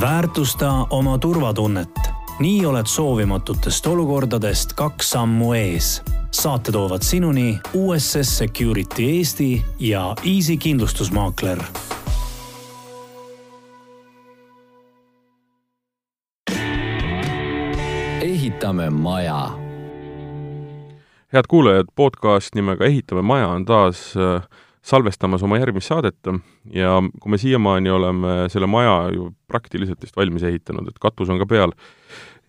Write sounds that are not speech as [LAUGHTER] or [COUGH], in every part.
väärtusta oma turvatunnet. nii oled soovimatutest olukordadest kaks sammu ees. saate toovad sinuni USS Security Eesti ja Easy kindlustusmaakler ehitame maja. head kuulajad, podcast nimega Ehitame maja on taas äh, salvestamas oma järgmist saadet ja kui me siiamaani oleme selle maja ju praktiliselt vist valmis ehitanud, et katus on ka peal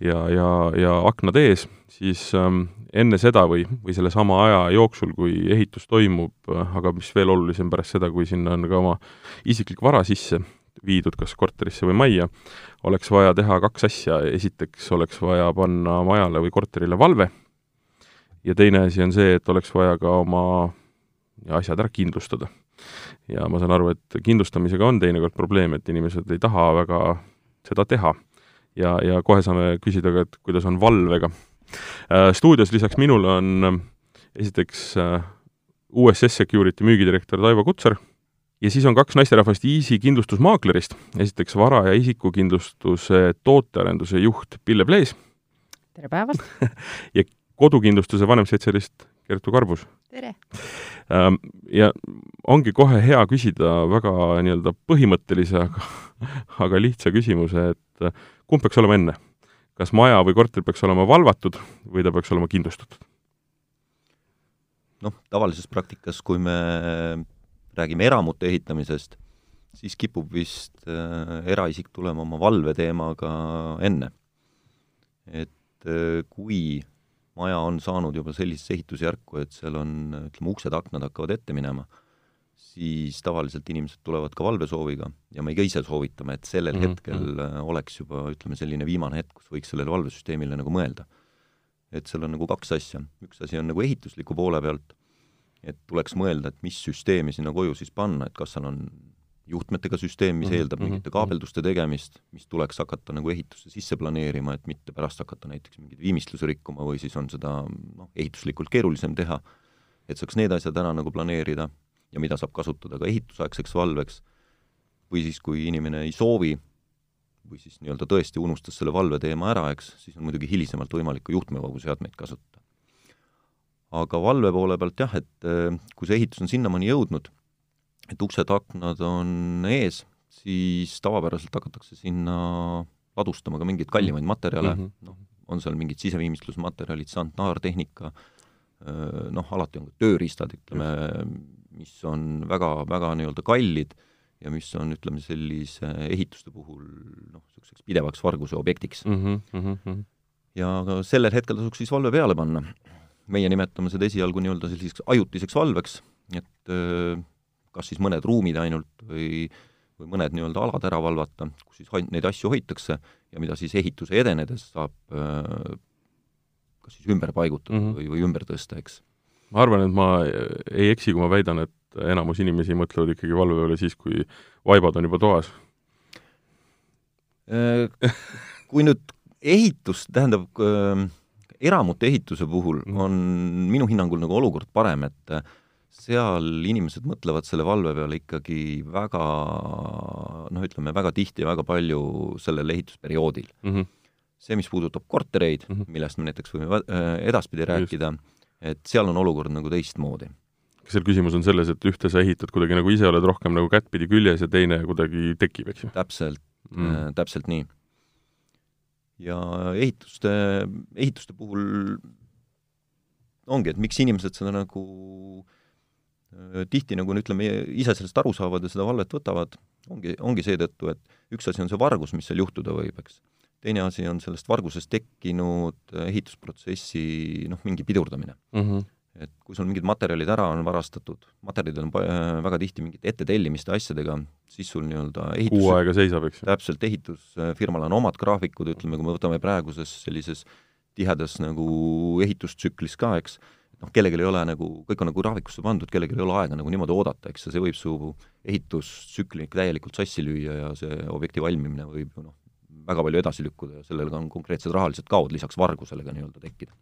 ja, ja, ja aknad ees, siis ähm, enne seda või, või sellesama aja jooksul, kui ehitus toimub, aga mis veel olulisem, pärast seda, kui sinna on ka oma isiklik vara sisse viidud kas korterisse või majja, oleks vaja teha kaks asja, esiteks oleks vaja panna majale või korterile valve ja teine asi on see, et oleks vaja ka oma asjad ära kindlustada. ja ma saan aru, et kindlustamisega on teinekord probleem, et inimesed ei taha väga seda teha. ja, ja kohe saame küsida ka, et kuidas on valvega. Äh, stuudios lisaks minule on äh, esiteks äh, USS Security müügidirektor Taivo Kutsar ja siis on kaks naisterahvast Easy kindlustusmaaklerist, esiteks vara- ja isikukindlustuse tootearenduse juht Pille Plees. tere päevast [LAUGHS] ja kodukindlustuse vanemspetsialist Kertu Karbus. tere! Ähm, ja ongi kohe hea küsida väga nii-öelda põhimõttelise, aga, aga lihtsa küsimuse, et äh, kumb peaks olema enne? kas maja või korter peaks olema valvatud või ta peaks olema kindlustatud? noh, tavalises praktikas, kui me räägime eramute ehitamisest, siis kipub vist äh, eraisik tulema oma valveteemaga enne. et äh, kui maja on saanud juba sellisesse ehitusjärku, et seal on, ütleme, uksed-aknad hakkavad ette minema, siis tavaliselt inimesed tulevad ka valvesooviga ja me ka ise soovitame, et sellel mm -hmm. hetkel äh, oleks juba, ütleme, selline viimane hetk, kus võiks sellele valvesüsteemile nagu mõelda. et seal on nagu kaks asja, üks asi on nagu ehitusliku poole pealt, et tuleks mõelda, et mis süsteemi sinna koju siis panna, et kas seal on juhtmetega süsteem, mis mm -hmm. eeldab mhm, mingite mhm. kaabelduste tegemist, mis tuleks hakata nagu ehitusse sisse planeerima, et mitte pärast hakata näiteks mingeid viimistlusi rikkuma või siis on seda noh, ehituslikult keerulisem teha, et saaks need asjad ära nagu planeerida ja mida saab kasutada ka ehitusaegseks valveks, või siis, kui inimene ei soovi või siis nii-öelda tõesti unustas selle valveteema ära, eks, siis on muidugi hilisemalt võimalik ka juhtmevabuseadmeid kasutada. aga valve poole pealt jah, et eh, kui see ehitus on sinnamaani jõudnud, et uksed-aknad on ees, siis tavapäraselt hakatakse sinna ladustama ka mingeid kallimaid materjale mm, -hmm. noh, on seal mingid siseviimistlusmaterjalid, santnaartehnika, noh, alati on ka tööriistad, ütleme, mis on väga, väga nii-öelda kallid ja mis on, ütleme, sellise ehituste puhul noh, niisuguseks pidevaks varguse objektiks mm. -hmm. ja sellel hetkel tasuks siis valve peale panna. meie nimetame seda esialgu nii-öelda selliseks ajutiseks valveks, et öö, kas siis mõned ruumid ainult või või mõned nii-öelda alad ära valvata, kus siis neid asju hoitakse ja mida siis ehituse edenedes saab äh, kas siis ümber paigutada mm -hmm. või, või ümber tõsta, eks. ma arvan, et ma ei eksi, kui ma väidan, et enamus inimesi mõtlevad ikkagi valve peale siis, kui vaibad on juba toas. Äh, kui nüüd ehitus, tähendab, äh, eramute ehituse puhul mhm. on minu hinnangul nagu olukord parem, et seal inimesed mõtlevad selle valve peale ikkagi väga noh, ütleme väga tihti ja väga palju sellel ehitusperioodil mm. -hmm. see, mis puudutab kortereid mm, -hmm. millest me näiteks võime äh, edaspidi rääkida, et seal on olukord nagu teistmoodi. kas seal küsimus on selles, et ühte sa ehitad kuidagi nagu ise oled rohkem nagu kättpidi küljes ja teine kuidagi tekib, eks ju? täpselt mm, -hmm. äh, täpselt nii. ja ehituste, ehituste puhul ongi, et miks inimesed seda nagu äh, Äh, tihti nagu ütleme, ise sellest aru saavad ja seda valvet võtavad, ongi, ongi seetõttu, et üks asi on see vargus, mis seal juhtuda võib, eks. teine asi on sellest vargusest tekkinud äh, ehitusprotsessi noh, mingi pidurdamine mm. -hmm. et kui sul mingid materjalid ära on varastatud, materjalid on äh, väga tihti mingite ettetellimiste asjadega, siis sul nii-öelda ehitus kuu aega seisab, eks ju? täpselt, ehitusfirmal on omad graafikud, ütleme, kui me võtame praeguses sellises tihedas nagu ehitustsüklis ka, eks, noh, kellelgi ei ole nagu, kõik on nagu graafikusse pandud, kellelgi ei ole aega nagu niimoodi oodata, eks, see võib su ehitustsükli täielikult sassi lüüa ja see objekti valmimine võib ju noh, väga palju edasi lükkuda ja sellel on konkreetsed rahalised kaod lisaks vargusele ka nii-öelda tekkida.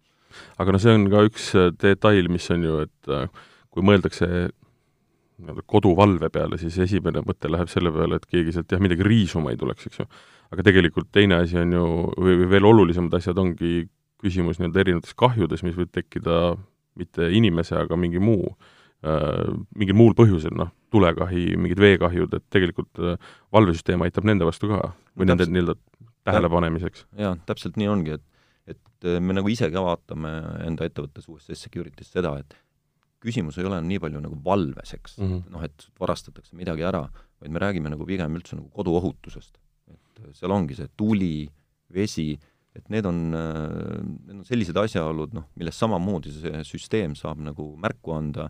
aga noh, see on ka üks äh, detail, mis on ju, et äh, kui mõeldakse nii-öelda koduvalve peale, siis esimene mõte läheb selle peale, et keegi sealt jah, midagi riisuma ei tuleks, eks ju. aga tegelikult teine asi on ju, või, või veel olulisemad asjad ongi küsimus nii-öelda erinevates kahjudes, mis võib tekkida mitte inimese, aga mingi muu äh,, mingil muul põhjusel, noh, tulekahi, mingid veekahjud, et tegelikult äh, valvesüsteem aitab nende vastu ka või nende nii-öelda tähelepanemiseks. jaa, täpselt nii ongi, et et äh, me nagu ise ka vaatame enda ettevõttes USS Security's seda, et küsimus ei ole nii palju nagu valves, eks mm -hmm., noh, et varastatakse midagi ära, vaid me räägime nagu pigem üldse nagu koduohutusest. et seal ongi see tuli, vesi, et need on, äh, need on sellised asjaolud, noh, millest samamoodi see süsteem saab nagu märku anda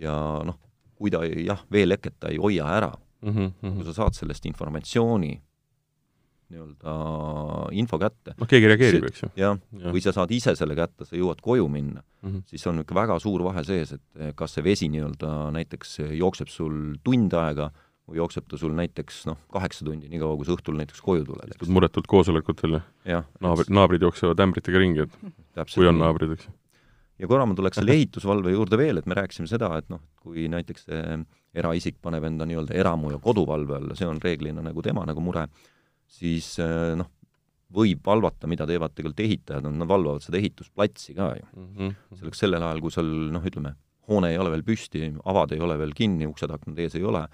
ja noh, kui ta jah, veeleket ta ei hoia ära mm, -hmm. kui sa saad sellest informatsiooni nii-öelda info kätte. noh, keegi reageerib, eks ju. jah ja., või sa saad ise selle kätte, sa jõuad koju minna mm, -hmm. siis on ikka väga suur vahe sees, et kas see vesi nii-öelda näiteks jookseb sul tund aega või jookseb ta sul näiteks noh, kaheksa tundi, niikaua kui sa õhtul näiteks koju tuled. istud muretult koosolekutel ja naabrid, naabrid jooksevad ämbritega ringi, et kui on nii. naabrid, eks. ja korra ma tuleks selle [LAUGHS] ehitusvalve juurde veel, et me rääkisime seda, et noh, kui näiteks eraisik paneb enda nii-öelda eramu- ja koduvalve alla, see on reeglina nagu tema nagu mure, siis äh, noh, võib valvata, mida teevad tegelikult ehitajad, nad valvavad seda ehitusplatsi ka ju mm. -hmm. selleks sellel ajal, kui seal noh, ütleme, hoone ei ole veel püsti, avad ei ole veel kinni, uksed-aknad ees ei ole,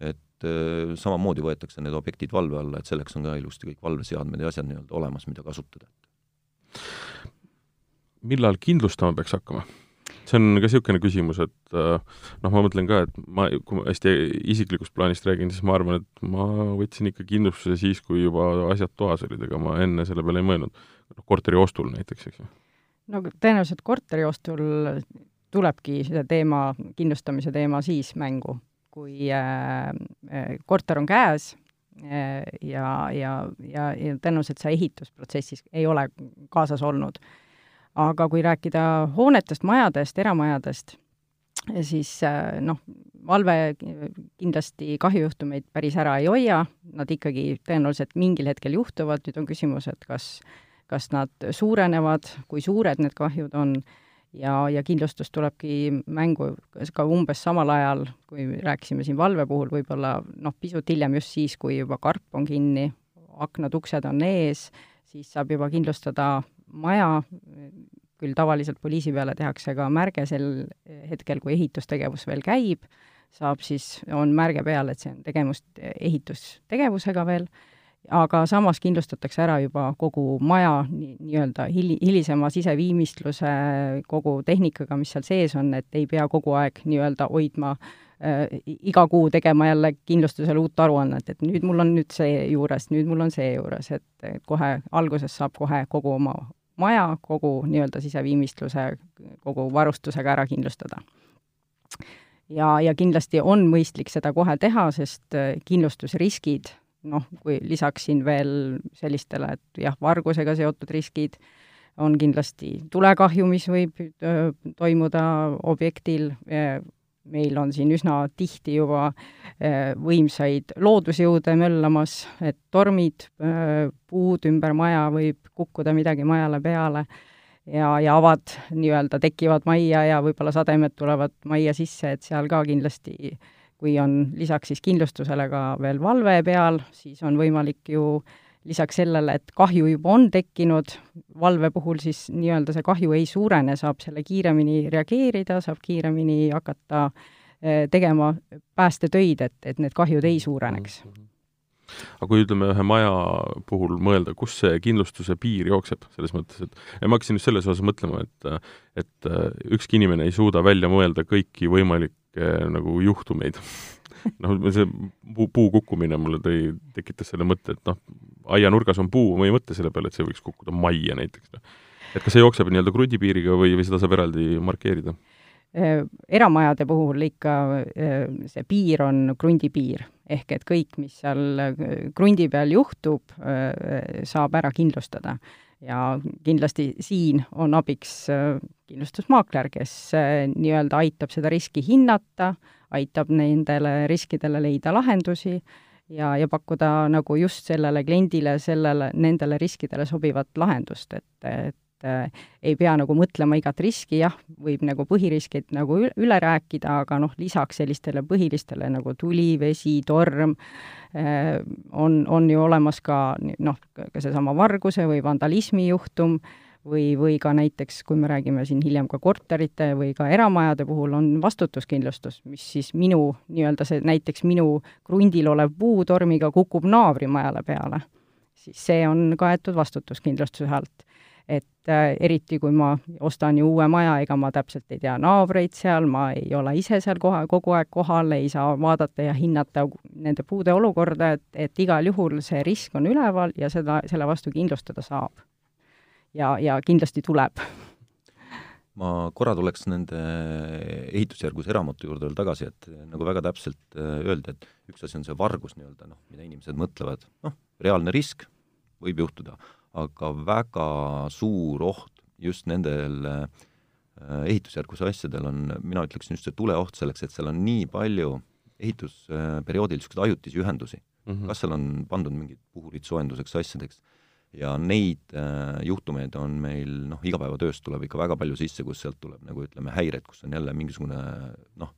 et äh, samamoodi võetakse need objektid valve alla, et selleks on ka ilusti kõik valveseadmed ja asjad nii-öelda olemas, mida kasutada. millal kindlustama peaks hakkama? see on ka niisugune küsimus, et äh, noh, ma mõtlen ka, et ma, kui ma hästi isiklikust plaanist räägin, siis ma arvan, et ma võtsin ikka kindlustuse siis, kui juba asjad toas olid, ega ma enne selle peale ei mõelnud. noh, korteri ostul näiteks, eks ju. no tõenäoliselt korteri ostul tulebki see teema, kindlustamise teema siis mängu, kui äh, äh korter on käes äh, ja, ja, ja, ja tõenäoliselt sa ehitusprotsessis ei ole kaasas olnud. Aga kui rääkida hoonetest, majadest, eramajadest, siis äh, noh, valve kindlasti kahjujuhtumeid päris ära ei hoia, nad ikkagi tõenäoliselt mingil hetkel juhtuvad, nüüd on küsimus, et kas, kas nad suurenevad, kui suured need kahjud on, ja, ja kindlustus tulebki mängu ka umbes samal ajal, kui rääkisime siin valve puhul, võib-olla noh, pisut hiljem just siis, kui juba karp on kinni, aknad-uksed on ees, siis saab juba kindlustada maja, küll tavaliselt poliisi peale tehakse ka märge sel hetkel, kui ehitustegevus veel käib, saab siis, on märge peal, et see on tegemist ehitustegevusega veel, aga samas kindlustatakse ära juba kogu maja nii, nii-öelda hili-, hilisema siseviimistluse, kogu tehnikaga, mis seal sees on, et ei pea kogu aeg nii-öelda hoidma äh, iga kuu tegema jälle kindlustusele uut aruannet, et nüüd mul on nüüd see juures, nüüd mul on see juures, et kohe alguses saab kohe kogu oma maja kogu nii-öelda siseviimistluse, kogu varustusega ära kindlustada. ja, ja kindlasti on mõistlik seda kohe teha, sest äh, kindlustusriskid, noh, kui lisaksin veel sellistele, et jah, vargusega seotud riskid, on kindlasti tulekahju, mis võib äh, toimuda objektil, äh, meil on siin üsna tihti juba äh, võimsaid loodusjõude möllamas, et tormid, äh, puud ümber maja, võib kukkuda midagi majale peale ja, ja avad nii-öelda tekivad majja ja võib-olla sademed tulevad majja sisse, et seal ka kindlasti kui on lisaks siis kindlustusele ka veel valve peal, siis on võimalik ju lisaks sellele, et kahju juba on tekkinud, valve puhul siis nii-öelda see kahju ei suurene, saab selle kiiremini reageerida, saab kiiremini hakata eh, tegema päästetöid, et, et need kahjud ei suureneks mm. -hmm aga kui ütleme, ühe maja puhul mõelda, kus see kindlustuse piir jookseb, selles mõttes, et ja ma hakkasin just selles osas mõtlema, et et eh, ükski inimene ei suuda välja mõelda kõiki võimalikke nagu juhtumeid [LAUGHS] noh, see puu, puu kukkumine mulle tõi, tekitas selle mõtte, et noh, aianurgas on puu, ma ei mõtle selle peale, et see võiks kukkuda majja näiteks. Noh. et kas see jookseb nii-öelda krudipiiriga või, või seda saab eraldi markeerida? Äh, eramajade puhul ikka äh, see piir on krundipiir, ehk et kõik, mis seal äh, krundi peal juhtub, saab ära kindlustada ja kindlasti siin on abiks kindlustusmaakler, kes nii-öelda aitab seda riski hinnata, aitab nendele riskidele leida lahendusi ja, ja pakkuda nagu just sellele kliendile, sellele, nendele riskidele sobivat lahendust, et, et äh, ei pea nagu mõtlema igat riski, jah, võib nagu põhiriskid nagu üle rääkida, aga noh, lisaks sellistele põhilistele nagu tuli, vesi, torm äh,, on, on ju olemas ka noh, ka seesama varguse või vandalismi juhtum või, või ka näiteks, kui me räägime siin hiljem ka korterite või ka eramajade puhul, on vastutuskindlustus, mis siis minu, nii-öelda see näiteks minu krundil olev puu tormiga kukub naabrimajale peale, siis see on kaetud vastutuskindlustuse alt. Et äh, eriti, kui ma ostan ju uue maja, ega ma täpselt ei tea naabreid seal, ma ei ole ise seal kohe kogu aeg kohal, ei saa vaadata ja hinnata nende puude olukorda, et, et igal juhul see risk on üleval ja seda, selle vastu kindlustada saab. Ja, ja kindlasti tuleb. ma korra tuleks nende ehitusjärgus eramute juurde veel tagasi, et nagu väga täpselt äh, öelda, et üks asi on see vargus nii-öelda, noh, mida inimesed mõtlevad, noh, reaalne risk, võib juhtuda, aga väga suur oht just nendel äh, ehitusjärgus asjadel on, mina ütleksin just see tuleoht selleks, et seal on nii palju ehitusperioodil niisuguseid ajutisi ühendusi mm. -hmm. kas seal on pandud mingid puhurid soojenduseks, asjadeks ja neid äh, juhtumeid on meil noh, igapäevatööst tuleb ikka väga palju sisse, kus sealt tuleb nagu ütleme, häired, kus on jälle mingisugune noh,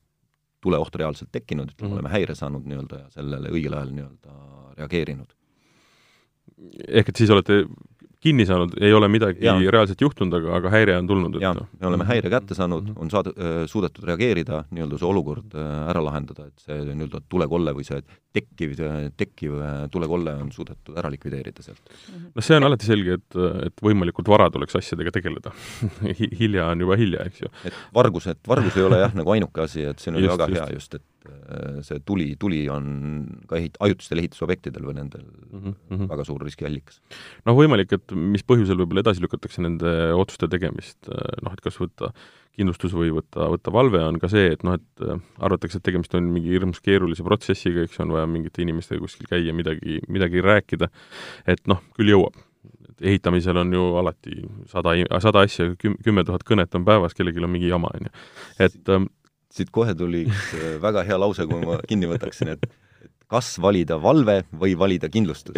tuleoht reaalselt tekkinud, ütleme mm, -hmm. oleme häire saanud nii-öelda ja sellele õigel ajal nii-öelda reageerinud. Ehk et siis olete kinni saanud, ei ole midagi ja. reaalselt juhtunud, aga, aga häire on tulnud? jaa, me oleme häire kätte saanud, mhm. on saad-, suudetud reageerida, nii-öelda see olukord ära lahendada, et see nii-öelda tulekolle või see tekkiv, tekkiv tulekolle on suudetud ära likvideerida sealt. no see on alati selge, et, et võimalikult vara tuleks asjadega tegeleda [LAUGHS] hilja on juba hilja, eks ju. et vargus, et vargus ei ole jah, nagu ainuke asi, et see on just, väga just. hea just, et see tuli, tuli on ka ehit-, ajutistel ehitusobjektidel või nendel mm -hmm. väga suur riskiallikas. noh, võimalik, et mis põhjusel võib-olla edasi lükatakse nende otsuste tegemist, äh, noh, et kas võtta kindlustus või võtta, võtta valve, on ka see, et noh, et äh, arvatakse, et tegemist on mingi hirmus keerulise protsessiga, eks on vaja mingite inimestega kuskil käia, midagi, midagi rääkida, et noh, küll jõuab ehitamisel on ju alati sada, sada asja, küm-, kümme tuhat kõnet on päevas, kellelgi on mingi jama, on ju. et ähm, siit kohe tuli üks äh, väga hea lause, kui ma kinni võtaksin, et et kas valida valve või valida kindlustus.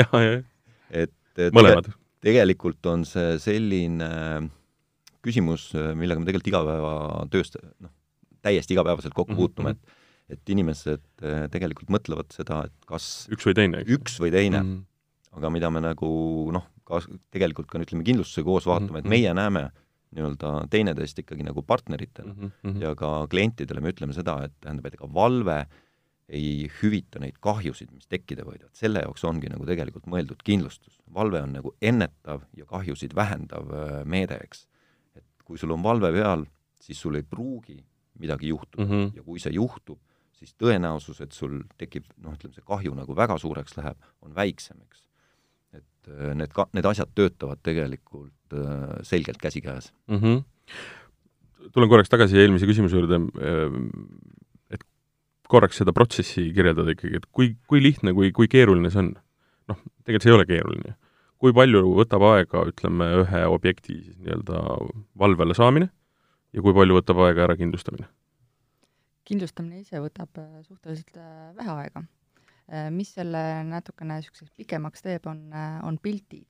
et mõlemad. tegelikult on see selline küsimus, millega me tegelikult igapäevatööst noh, täiesti igapäevaselt kokku mm -hmm. puutume, et et inimesed äh, tegelikult mõtlevad seda, et kas üks või teine, üks või teine mm, -hmm. aga mida me nagu noh, tegelikult ka ütleme, kindlustuse koos vaatame mm, -hmm. et meie näeme nii-öelda teineteist ikkagi nagu partneritena mm -hmm. ja ka klientidele me ütleme seda, et tähendab, et ega valve ei hüvita neid kahjusid, mis tekkida võivad, selle jaoks ongi nagu tegelikult mõeldud kindlustus. valve on nagu ennetav ja kahjusid vähendav äh, meede, eks. et kui sul on valve peal, siis sul ei pruugi midagi juhtuda mm -hmm. ja kui see juhtub, siis tõenäosus, et sul tekib noh, ütleme see kahju nagu väga suureks läheb, on väiksem, eks need ka, need asjad töötavad tegelikult äh, selgelt käsikäes mm. -hmm. tulen korraks tagasi eelmise küsimuse juurde, äh, et korraks seda protsessi kirjeldada ikkagi, et kui, kui lihtne, kui, kui keeruline see on? noh, tegelikult see ei ole keeruline. kui palju võtab aega, ütleme, ühe objekti siis nii-öelda valvele saamine ja kui palju võtab aega ära kindlustamine? kindlustamine ise võtab suhteliselt vähe aega Äh, mis selle natukene niisuguseks pikemaks teeb, on, äh, on pildid.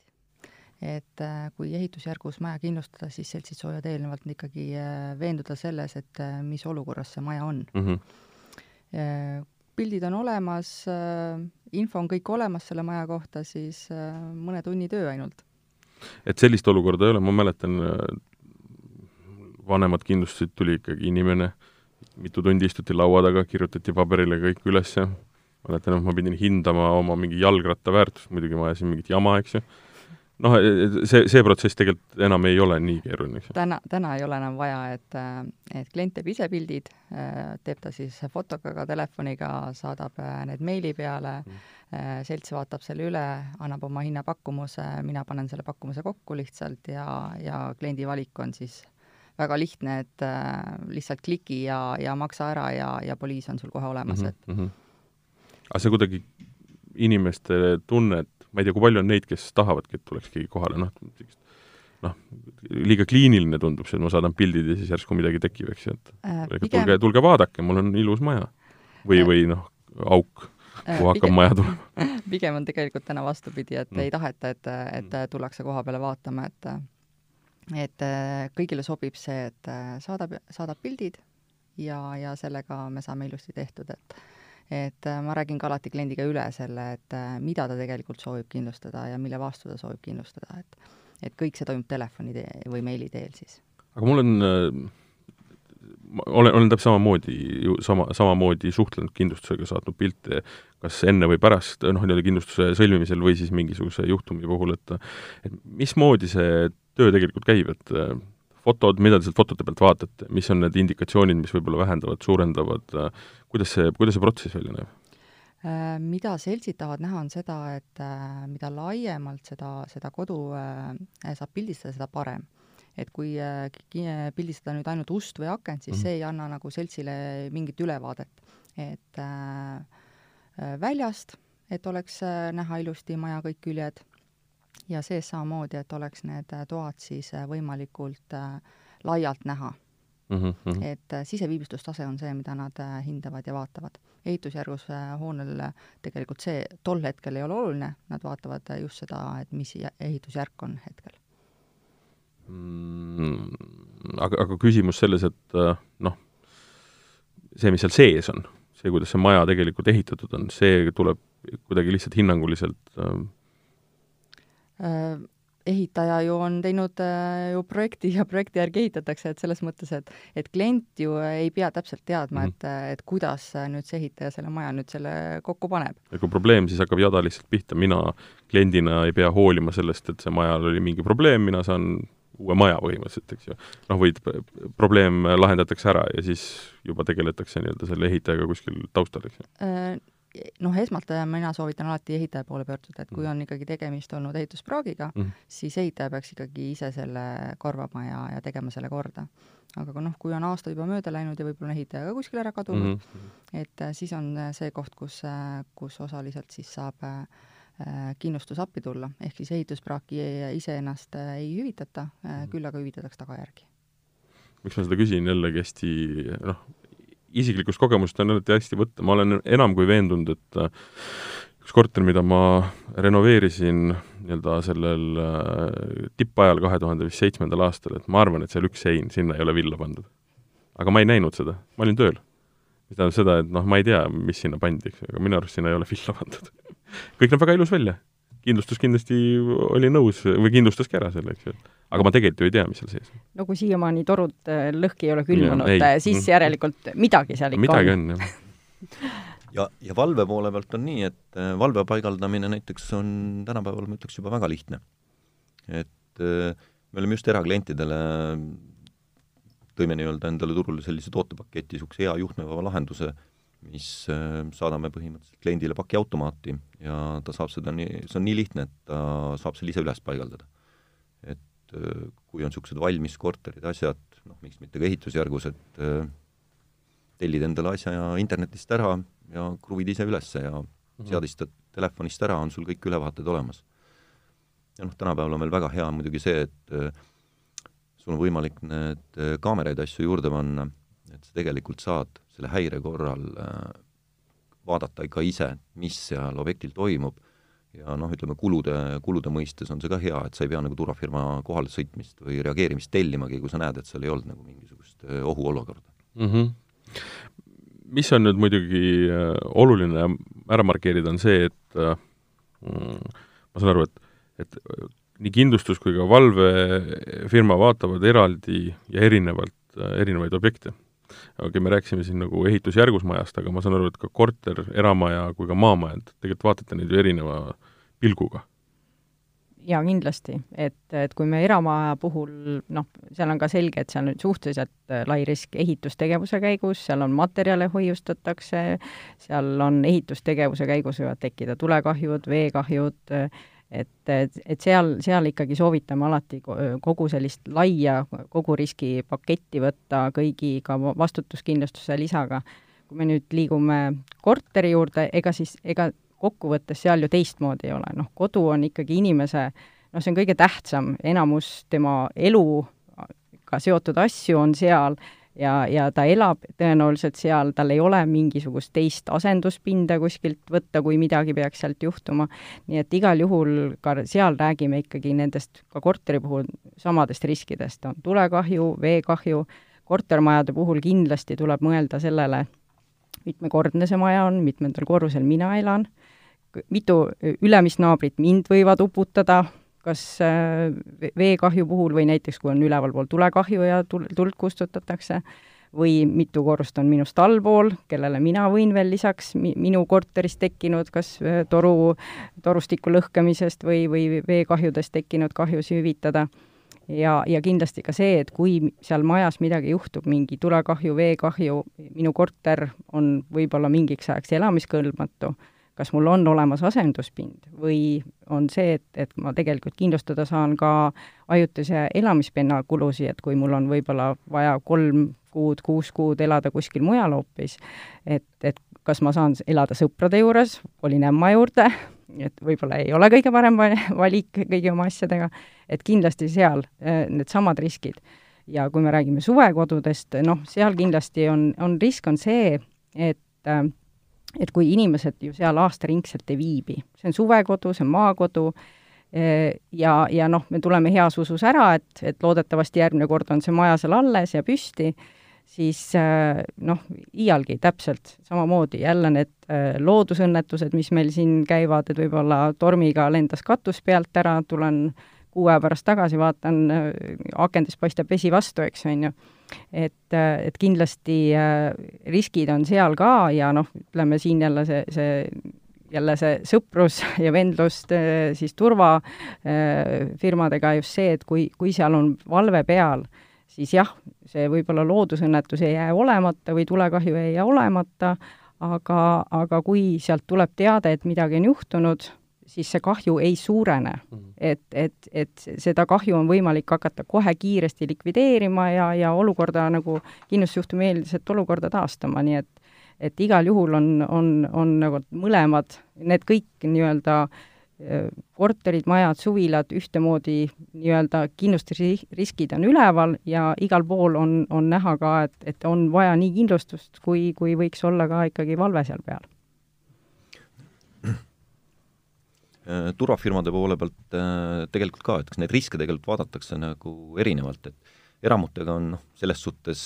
et äh, kui ehitusjärgus maja kindlustada, siis seltsid soovivad eelnevalt ikkagi veenduda selles, et mis olukorras see maja on mm. -hmm. pildid on olemas, info on kõik olemas selle maja kohta, siis mõne tunni töö ainult. et sellist olukorda ei ole, ma mäletan, vanemad kindlustasid, tuli ikkagi inimene, mitu tundi istuti laua taga, kirjutati paberile kõik üles ja mäletan, et ma pidin hindama oma mingi jalgratta väärtust, muidugi ma ajasin mingit jama, eks ju. noh, see, see protsess tegelikult enam ei ole nii keeruline, eks ju. täna, täna ei ole enam vaja, et, et klient teeb ise pildid, teeb ta siis fotoga, telefoniga, saadab need meili peale mm., selts vaatab selle üle, annab oma hinnapakkumuse, mina panen selle pakkumuse kokku lihtsalt ja, ja kliendi valik on siis väga lihtne, et lihtsalt kliki ja, ja maksa ära ja, ja poliis on sul kohe olemas mm, -hmm. et mm -hmm aga see kuidagi inimeste tunne, et ma ei tea, kui palju on neid, kes tahavadki, et tuleks keegi kohale, noh, noh, liiga kliiniline tundub see, et ma saadan pildid ja siis järsku midagi tekib, eks ju, et äh, pigem... tulge, tulge vaadake, mul on ilus maja. või äh,, või noh, auk, kuhu äh, hakkab pigem... maja tulema. [LAUGHS] pigem on tegelikult täna vastupidi, et mm. ei taheta, et, et mm. tullakse koha peale vaatama, et et äh, kõigile sobib see, et äh, saadab, saadab pildid ja, ja sellega me saame ilusti tehtud, et et äh, ma räägin ka alati kliendiga üle selle, et mida ta tegelikult soovib kindlustada ja mille vastu ta soovib kindlustada, et et kõik see toimub telefoni tee või meili teel siis. aga mul on ma olen, olen täpselt samamoodi ju sama, samamoodi suhtlenud kindlustusega, saatnud pilte kas enne või pärast, noh, nii-öelda kindlustuse sõlmimisel või siis mingisuguse juhtumi puhul, et et mismoodi see töö tegelikult käib, et äh, fotod, mida te sealt fotode pealt vaatate, mis on need indikatsioonid, mis võib-olla vähendavad, suurendavad, äh, kuidas see, kuidas see protsess välja näeb? Äh, mida seltsid tahavad näha, on seda, et mida laiemalt seda, seda kodu saab pildistada, seda parem et kui pildistada nüüd ainult ust või akent, siis mm -hmm. see ei anna nagu seltsile mingit ülevaadet. et äh, väljast, et oleks näha ilusti maja kõik küljed ja sees samamoodi, et oleks need äh, toad siis äh, võimalikult äh, laialt näha mm. -hmm. et siseviimistlustase on see, mida nad hindavad ja vaatavad. ehitusjärgus hoonel tegelikult see tol hetkel ei ole oluline, nad vaatavad just seda, et mis ehitusjärk on hetkel mm,. aga, aga küsimus selles, et noh, see, mis seal sees on, see, kuidas see maja tegelikult ehitatud on, see tuleb kuidagi lihtsalt hinnanguliselt äh, Äh, ehitaja ju on teinud äh, ju projekti ja projekti järgi ehitatakse, et selles mõttes, et et klient ju ei pea täpselt teadma mm, -hmm. et, äh, et kuidas nüüd see ehitaja selle maja nüüd selle kokku paneb. ja kui probleem, siis hakkab jada lihtsalt pihta, mina kliendina ei pea hoolima sellest, et see majal oli mingi probleem, mina saan uue maja põhimõtteliselt, eks ju. noh, võid, probleem lahendatakse ära ja siis juba tegeletakse nii-öelda selle ehitajaga kuskil taustal, eks ju noh, esmalt äh, mina soovitan alati ehitaja poole pöörduda, et kui mm. on ikkagi tegemist olnud ehituspraagiga mm., siis ehitaja peaks ikkagi ise selle korvama ja, ja tegema selle korda. aga kui noh, kui on aasta juba mööda läinud ja võib-olla on ehitaja ka kuskile ära kadunud mm, -hmm. et äh, siis on äh, see koht, kus, kus osaliselt siis saab kindlustus appi tulla, ehk siis ehituspraaki iseennast ei hüvitata mm, -hmm. küll aga hüvitatakse tagajärgi. miks ma seda küsin jällegi hästi noh, isiklikust kogemusest on alati hästi võtta, ma olen enam kui veendunud, et äh, üks korter, mida ma renoveerisin nii-öelda sellel äh, tippajal, kahe tuhande vist seitsmendal aastal, et ma arvan, et seal üks sein, sinna ei ole villa pandud. aga ma ei näinud seda, ma olin tööl. mis tähendab seda, et noh, ma ei tea, mis sinna pandi, eks ju, aga minu arust sinna ei ole villa [LAUGHS] pandud kõik näeb väga ilus välja kindlustus kindlasti oli nõus või kindlustaski ära selle, eks ju. aga ma tegelikult ju ei tea, mis seal sees on. no kui siiamaani torud äh, lõhki ei ole külmunud, äh, siis mm. järelikult midagi seal ikka midagi on, on, jah [LAUGHS] ja, ja valve poole pealt on nii, et äh, valve paigaldamine näiteks on tänapäeval, ma ütleks, juba väga lihtne. et me oleme just eraklientidele, tõime nii-öelda endale turule sellise tootepaketi, niisuguse hea juhtmevaba lahenduse, mis äh, saadame põhimõtteliselt kliendile pakiautomaati ja ta saab seda nii, see on nii lihtne, et ta saab selle ise üles paigaldada. et äh, kui on niisugused valmis korterid, asjad, noh, miks mitte ka ehitusjärgus, et äh, tellid endale asja ja internetist ära ja kruvid ise üles ja mm -hmm. seadistad telefonist ära, on sul kõik ülevaated olemas. ja noh, tänapäeval on veel väga hea muidugi see, et sul on võimalik need kaameraid, asju juurde panna, et sa tegelikult saad selle häire korral äh, vaadata ka ise, mis seal objektil toimub ja noh, ütleme kulude, kulude mõistes on see ka hea, et sa ei pea nagu turvafirma kohale sõitmist või reageerimist tellimagi, kui sa näed, et seal ei olnud nagu mingisugust äh, ohuolukorda mm. -hmm. mis on nüüd muidugi äh, oluline ära markeerida, on see, et mm, ma saan aru, et, et nii kindlustus kui ka valvefirma vaatavad eraldi ja erinevalt erinevaid objekte okei okay,, me rääkisime siin nagu ehitusjärgus majast, aga ma saan aru, et ka korter, eramaja kui ka maamajad, tegelikult vaatate neid ju erineva pilguga. Jaa, kindlasti, et, et kui me eramaja puhul noh, seal on ka selge, et see on suhteliselt äh, lai risk ehitustegevuse käigus, seal on materjale hoiustatakse, seal on ehitustegevuse käigus võivad tekkida tulekahjud, veekahjud, et, et, et seal, seal ikkagi soovitame alati kogu sellist laia kogu riskipaketti võtta kõigi ka vastutuskindlustuse lisaga. kui me nüüd liigume korteri juurde, ega siis, ega kokkuvõttes seal ju teistmoodi ei ole, noh, kodu on ikkagi inimese, noh, see on kõige tähtsam, enamus tema eluga seotud asju on seal ja, ja ta elab tõenäoliselt seal, tal ei ole mingisugust teist asenduspinda kuskilt võtta, kui midagi peaks sealt juhtuma. nii et igal juhul ka seal räägime ikkagi nendest, ka korteri puhul, samadest riskidest, on tulekahju, veekahju, kortermajade puhul kindlasti tuleb mõelda sellele, mitmekordne see maja on, mitmendal korrusel mina elan, mitu ülemist naabrit mind võivad uputada, kas äh, veekahju puhul või näiteks, kui on ülevalpool tulekahju ja tul-, tuld kustutatakse, või mitu korrust on minust allpool, kellele mina võin veel lisaks mi-, minu korteris tekkinud kas äh, toru, torustiku lõhkemisest või, või veekahjudest tekkinud kahjusid hüvitada. ja, ja kindlasti ka see, et kui seal majas midagi juhtub, mingi tulekahju, veekahju, minu korter on võib-olla mingiks ajaks elamiskõlbmatu kas mul on olemas asenduspind või on see, et, et ma tegelikult kindlustada saan ka ajutise elamispinna kulusid, et kui mul on võib-olla vaja kolm kuud, kuus kuud elada kuskil mujal hoopis, et, et kas ma saan elada sõprade juures, kolin ämma juurde, et võib-olla ei ole kõige parem valik kõigi oma asjadega, et kindlasti seal eh, needsamad riskid. ja kui me räägime suvekodudest, noh, seal kindlasti on, on risk, on see, et äh, et kui inimesed ju seal aastaringselt ei viibi, see on suvekodu, see on maakodu, eh, ja, ja noh, me tuleme heas usus ära, et, et loodetavasti järgmine kord on see maja seal alles ja püsti, siis eh, noh, iialgi täpselt samamoodi, jälle need eh, loodusõnnetused, mis meil siin käivad, et võib-olla tormiga lendas katus pealt ära, tulen kuu aja pärast tagasi, vaatan, akendest paistab vesi vastu, eks, on ju et, et kindlasti äh, riskid on seal ka ja noh, ütleme siin jälle see, see jälle see sõprus [LAUGHS] ja vendlus äh, siis turvafirmadega just see, et kui, kui seal on valve peal, siis jah, see võib-olla loodusõnnetus ei jää olemata või tulekahju ei jää olemata, aga, aga kui sealt tuleb teade, et midagi on juhtunud, siis see kahju ei suurene mm. -hmm. et, et, et seda kahju on võimalik hakata kohe kiiresti likvideerima ja, ja olukorda nagu kindlustusjuhtumi eeldiselt olukorda taastama, nii et et igal juhul on, on, on nagu mõlemad, need kõik nii-öelda korterid, majad, suvilad ühtemoodi nii-öelda kindlustusriskid on üleval ja igal pool on, on näha ka, et, et on vaja nii kindlustust, kui, kui võiks olla ka ikkagi valve seal peal Äh, turvafirmade poole pealt äh, tegelikult ka, et kas neid riske tegelikult vaadatakse nagu erinevalt, et eramutega on noh, selles suhtes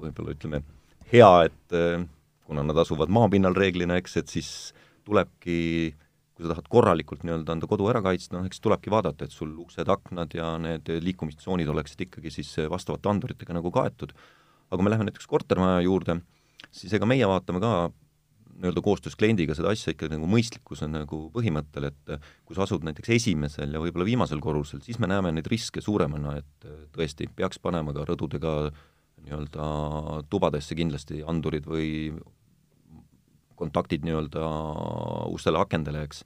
võib-olla ütleme, hea, et äh, kuna nad asuvad maapinnal reeglina, eks, et siis tulebki, kui sa tahad korralikult nii-öelda enda kodu ära kaitsta, noh eks tulebki vaadata, et sul uksed, aknad ja need liikumistsoonid oleksid ikkagi siis vastavate anduritega nagu kaetud. aga kui me läheme näiteks kortermaja juurde, siis ega meie vaatame ka nii-öelda koostöös kliendiga seda asja ikka nagu mõistlikkuse nagu põhimõttel, et kui sa asud näiteks esimesel ja võib-olla viimasel korrusel, siis me näeme neid riske suuremana, et tõesti, peaks panema ka rõdudega nii-öelda tubadesse kindlasti andurid või kontaktid nii-öelda ustele-akendele, eks.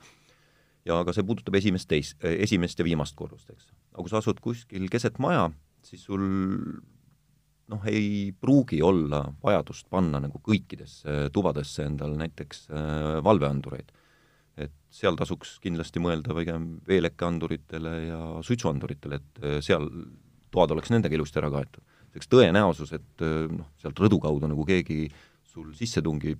ja aga see puudutab esimest, teist, esimest ja viimast korrust, eks. aga kui sa asud kuskil keset maja, siis sul noh, ei pruugi olla vajadust panna nagu kõikidesse tubadesse endal näiteks äh, valveandureid. et seal tasuks kindlasti mõelda pigem veelekkeanduritele ja suitsuanduritele, et äh, seal toad oleks nendega ilusti ära kaetud. eks tõenäosus, et äh, noh, sealt rõdu kaudu nagu keegi sul sisse tungib,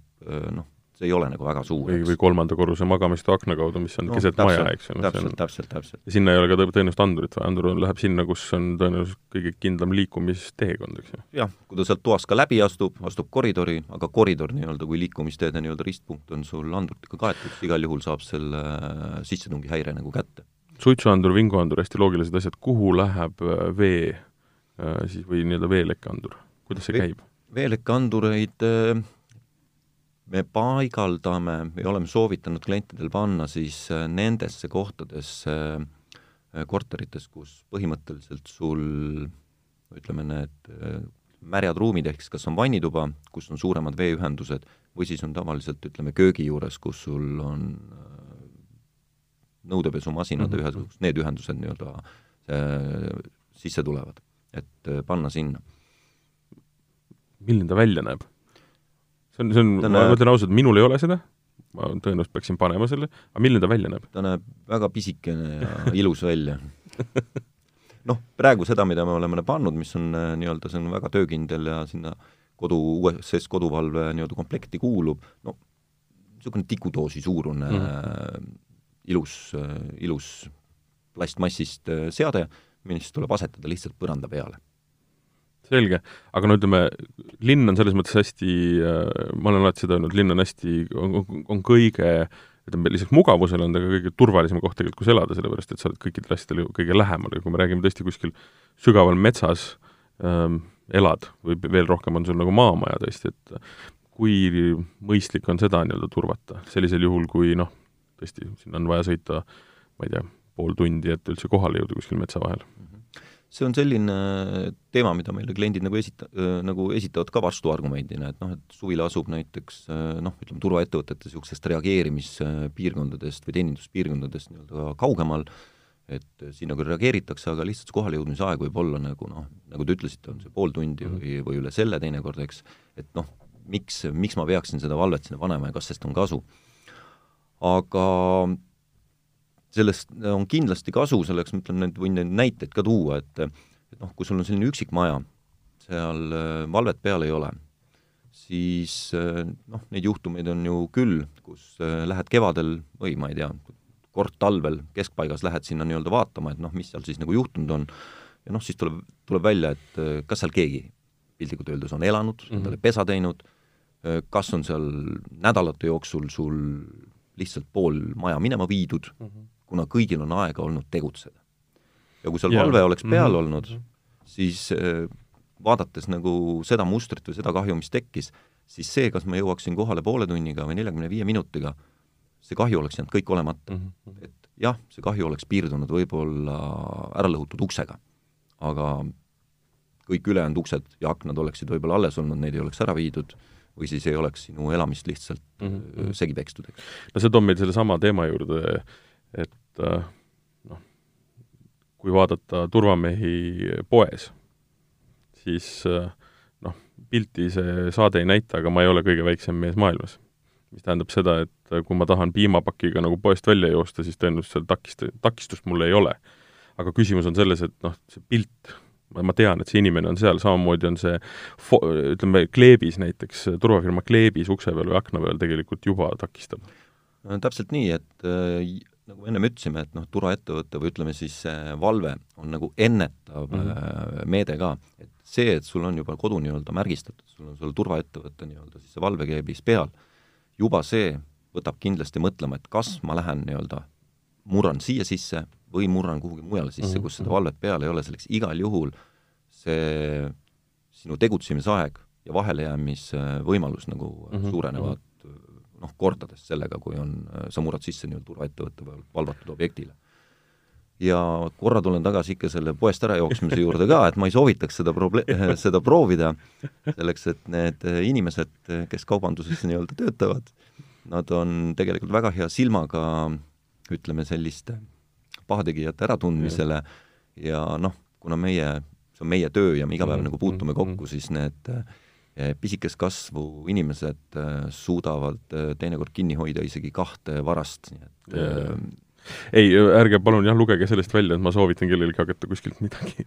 noh, see ei ole nagu väga suur. või, või kolmanda korruse magamistoa akna kaudu, mis on no, keset täpselt, maja, eks ju. täpselt, täpselt, täpselt. ja sinna ei ole ka tõenäoliselt andurit vaja, andur läheb sinna, kus on tõenäoliselt kõige kindlam liikumisteekond, eks ju. jah, kui ta sealt toast ka läbi astub, astub koridori, aga koridor nii-öelda kui liikumisteede nii-öelda ristpunkt on sul anduritega kaetud, igal juhul saab selle äh, sissetungihäire nagu kätte. suitsuandur, vinguandur, hästi loogilised asjad, kuhu läheb äh, vee äh, siis või nii-öelda veelekkeandur, kuidas see käib? veelekkeandureid äh, me paigaldame ja oleme soovitanud klientidel panna siis äh, nendesse kohtadesse äh, korterites, kus põhimõtteliselt sul ütleme, need äh, märjad ruumid, ehk siis kas on vannituba, kus on suuremad veeühendused, või siis on tavaliselt, ütleme, köögi juures, kus sul on nõudepesumasinad mm -hmm. ühesugused, need ühendused nii-öelda sisse tulevad, et panna sinna. milline ta välja näeb? See on, see on, ma näeb... ütlen ausalt, minul ei ole seda, ma tõenäoliselt peaksin panema selle, aga milline ta välja näeb? ta näeb väga pisikene ja ilus välja [LAUGHS] noh, praegu seda, mida me oleme pannud, mis on äh, nii-öelda, see on väga töökindel ja sinna kodu, USS koduvalve nii-öelda komplekti kuulub, no niisugune tikudoosi suurune mm. äh, ilus äh,, ilus plastmassist seade, mis tuleb asetada lihtsalt põranda peale selge, aga no ütleme, linn on selles mõttes hästi äh,, ma olen alati seda öelnud, linn on hästi, on, on kõige ütleme, lisaks mugavusele on ta ka kõige turvalisem koht tegelikult, kus elada, sellepärast et sa oled kõikidele asjadele ju kõige lähemal. Ja kui me räägime tõesti kuskil sügaval metsas ähm, elad või veel rohkem on sul nagu maamaja tõesti, et kui mõistlik on seda nii-öelda turvata, sellisel juhul, kui noh, tõesti, sinna on vaja sõita, ma ei tea, pool tundi, et üldse kohale jõuda kuskil metsa vahel see on selline teema, mida meile kliendid nagu esita-, nagu esitavad ka vastuargumendina, et noh, et suvila asub näiteks noh, ütleme turvaettevõtete niisugusest reageerimispiirkondadest või teeninduspiirkondadest nii-öelda kaugemal, et sinna küll reageeritakse, aga lihtsalt see kohalejõudmise aeg võib olla nagu noh, nagu te ütlesite, on see pool tundi mm -hmm. või, või üle selle teinekord, eks, et noh, miks, miks ma peaksin seda valvet sinna panema ja kas sellest on kasu. aga sellest on kindlasti kasu, selleks ma ütlen, et võin neid näiteid ka tuua, et et noh, kui sul on selline üksik maja, seal äh, valvet peal ei ole, siis äh, noh, neid juhtumeid on ju küll, kus äh, lähed kevadel või ma ei tea, kord talvel keskpaigas lähed sinna nii-öelda vaatama, et noh, mis seal siis nagu juhtunud on, ja noh, siis tuleb, tuleb välja, et kas seal keegi piltlikult öeldes on elanud mm, -hmm. endale pesa teinud, kas on seal nädalate jooksul sul lihtsalt pool maja minema viidud mm, -hmm kuna kõigil on aega olnud tegutseda. ja kui seal yeah. valve oleks peal mm -hmm. olnud, siis äh, vaadates nagu seda mustrit või seda kahju, mis tekkis, siis see, kas ma jõuaksin kohale poole tunniga või neljakümne viie minutiga, see kahju oleks jäänud kõik olemata mm. -hmm. et jah, see kahju oleks piirdunud võib-olla ära lõhutud uksega, aga kõik ülejäänud uksed ja aknad oleksid võib-olla alles olnud, neid ei oleks ära viidud või siis ei oleks sinu elamist lihtsalt mm -hmm. segi pekstud, eks. no see toob meid sellesama teema juurde, et Äh, noh, kui vaadata turvamehi poes, siis äh, noh, pilti see saade ei näita, aga ma ei ole kõige väiksem mees maailmas. mis tähendab seda, et äh, kui ma tahan piimapakiga nagu poest välja joosta, siis tõenäoliselt seal takist-, takistust mul ei ole. aga küsimus on selles, et noh, see pilt, ma tean, et see inimene on seal, samamoodi on see fo-, ütleme, kleebis näiteks, turvafirma kleebis ukse peal või akna peal tegelikult juba takistab. täpselt nii, et nagu ennem ütlesime, et noh, turvaettevõte või ütleme siis valve on nagu ennetav mm -hmm. meede ka, et see, et sul on juba kodu nii-öelda märgistatud, sul on sul turvaettevõte nii-öelda siis see valvekeebis peal, juba see võtab kindlasti mõtlema, et kas ma lähen nii-öelda, murran siia sisse või murran kuhugi mujale sisse mm, -hmm. kus seda valvet peal ei ole, selleks igal juhul see sinu tegutsemisaeg ja vahelejäämisvõimalus nagu mm -hmm. suurenevad noh, kordades sellega, kui on, sa murrad sisse nii-öelda turvaettevõtte valvatud objektile. ja korra tulen tagasi ikka selle poest ära jooksmise juurde ka, et ma ei soovitaks seda proble-, [LAUGHS] seda proovida, selleks et need inimesed, kes kaubanduses nii-öelda töötavad, nad on tegelikult väga hea silmaga ütleme, selliste pahategijate äratundmisele ja noh, kuna meie, see on meie töö ja me iga päev mm -hmm. nagu puutume kokku, siis need äh, pisikest kasvu inimesed äh, suudavad äh, teinekord kinni hoida isegi kahte varast, nii et yeah. ei, ärge palun jah, lugege sellest välja, et ma soovitan kellelgi hakata kuskilt midagi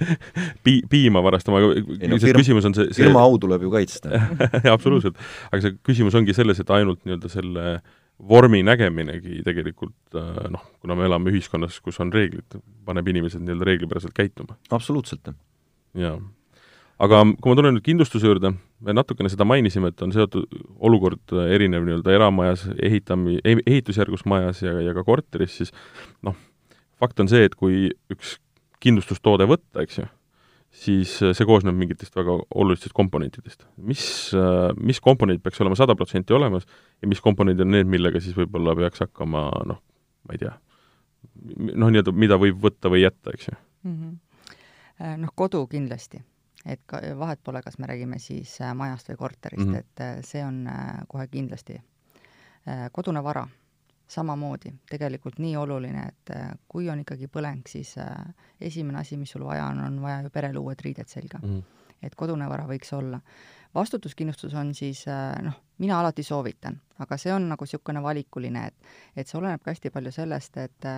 [LAUGHS] pi-, piima varastama, ei no firma, küsimus on see, see firma au tuleb ju kaitsta [LAUGHS] absoluutselt. aga see küsimus ongi selles, et ainult nii-öelda selle vormi nägeminegi tegelikult noh, kuna me elame ühiskonnas, kus on reeglid, paneb inimesed nii-öelda reeglipäraselt käituma. absoluutselt. jaa aga kui ma tulen nüüd kindlustuse juurde, me natukene seda mainisime, et on seotud olukord erinev nii-öelda eramajas, ehitami-, ehitusjärgus majas ja, ja ka korteris, siis noh, fakt on see, et kui üks kindlustustoode võtta, eks ju, siis see koosneb mingitest väga olulistest komponentidest. mis, mis komponendid peaks olema sada protsenti olemas ja mis komponendid on need, millega siis võib-olla peaks hakkama noh, ma ei tea, noh, nii-öelda mida võib võtta või jätta, eks ju mm -hmm.? Noh, kodu kindlasti et ka vahet pole, kas me räägime siis äh, majast või korterist mm, -hmm. et äh, see on äh, kohe kindlasti kodune vara samamoodi tegelikult nii oluline, et kui on ikkagi põleng, siis esimene asi, mis sul vaja on, on vaja ju perele uued riided selga mm. -hmm. et kodune vara võiks olla. vastutuskindlustus on siis noh, mina alati soovitan, aga see on nagu niisugune valikuline, et et see oleneb ka hästi palju sellest, et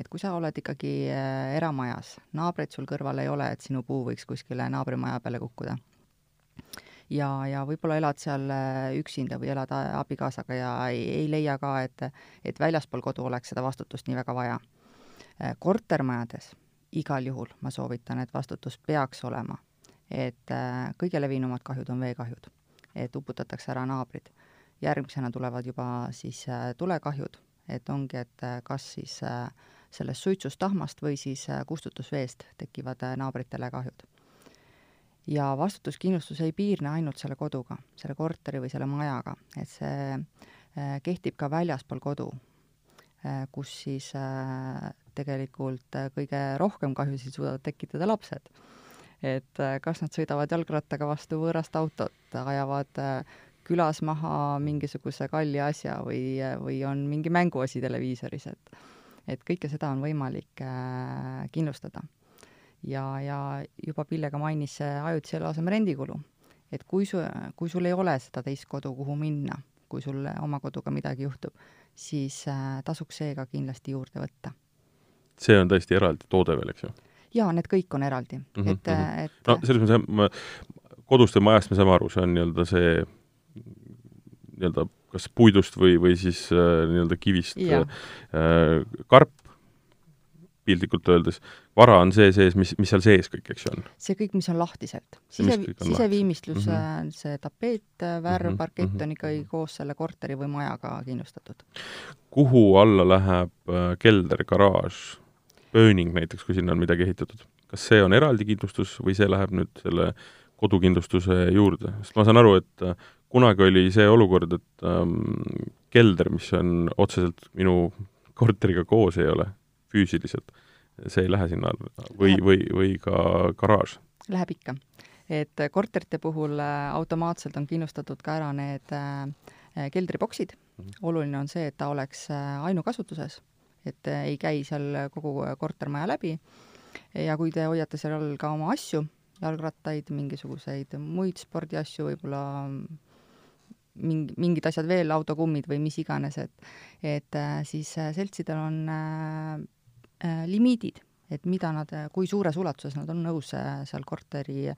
et kui sa oled ikkagi äh, eramajas, naabreid sul kõrval ei ole, et sinu puu võiks kuskile naabrimaja peale kukkuda, ja, ja võib-olla elad seal äh, üksinda või elad a- abikaasaga ja ei, ei leia ka, et, et väljaspool kodu oleks seda vastutust nii väga vaja. Äh, kortermajades igal juhul ma soovitan, et vastutus peaks olema, et äh, kõige levinumad kahjud on veekahjud, et uputatakse ära naabrid. järgmisena tulevad juba siis äh, tulekahjud, et ongi, et äh, kas siis äh, sellest suitsust, tahmast või siis äh, kustutusveest tekivad äh, naabritele kahjud ja vastutuskindlustus ei piirne ainult selle koduga, selle korteri või selle majaga, et see äh, kehtib ka väljaspool kodu, kus siis tegelikult kõige rohkem kahjusid suudavad tekitada lapsed. et kas nad sõidavad jalgrattaga vastu võõrast autot, ajavad külas maha mingisuguse kalli asja või, või on mingi mänguasi televiisoris, et et kõike seda on võimalik äh, kindlustada ja, ja juba Pille ka mainis see ajutise eluaseme rendikulu. et kui su, kui sul ei ole seda teist kodu, kuhu minna, kui sul oma koduga midagi juhtub, siis äh, tasuks see ka kindlasti juurde võtta. see on täiesti eraldi toode veel, eks ju? jaa, need kõik on eraldi mm, -hmm, et mhm. et no selles mõttes, ma, kodust ja majast me saame aru, see on nii-öelda see nii-öelda kas puidust või, või siis äh, nii-öelda kivist Jah. äh, karp, piltlikult öeldes, vara on see sees, mis, mis seal sees kõik, eks ju, on? see kõik, mis on lahtiselt. Sise, siseviimistlus mm, -hmm. see tapeet, värv mm, -hmm, parkett mhm, on ikkagi koos selle korteri või majaga kindlustatud. kuhu alla läheb äh, kelder, garaaž, pööning näiteks, kui sinna on midagi ehitatud? kas see on eraldi kindlustus või see läheb nüüd selle kodukindlustuse juurde? sest ma saan aru, et äh, kunagi oli see olukord, et ähm, kelder, mis on otseselt minu korteriga koos ei ole, füüsiliselt, see ei lähe sinna alla või, või, või ka garaaž? Läheb ikka. et korterite puhul äh, automaatselt on kindlustatud ka ära need äh, keldriboksid mm. -hmm. oluline on see, et ta oleks äh, ainukasutuses, et äh, ei käi seal kogu kortermaja läbi ja kui te hoiate seal all ka oma asju, jalgrattaid, mingisuguseid muid spordiasju, võib-olla mingi, mingid asjad veel, autokummid või mis iganes, et et äh, siis äh, seltsidel on äh, äh, limiidid, et mida nad, kui suures ulatuses nad on nõus seal korteri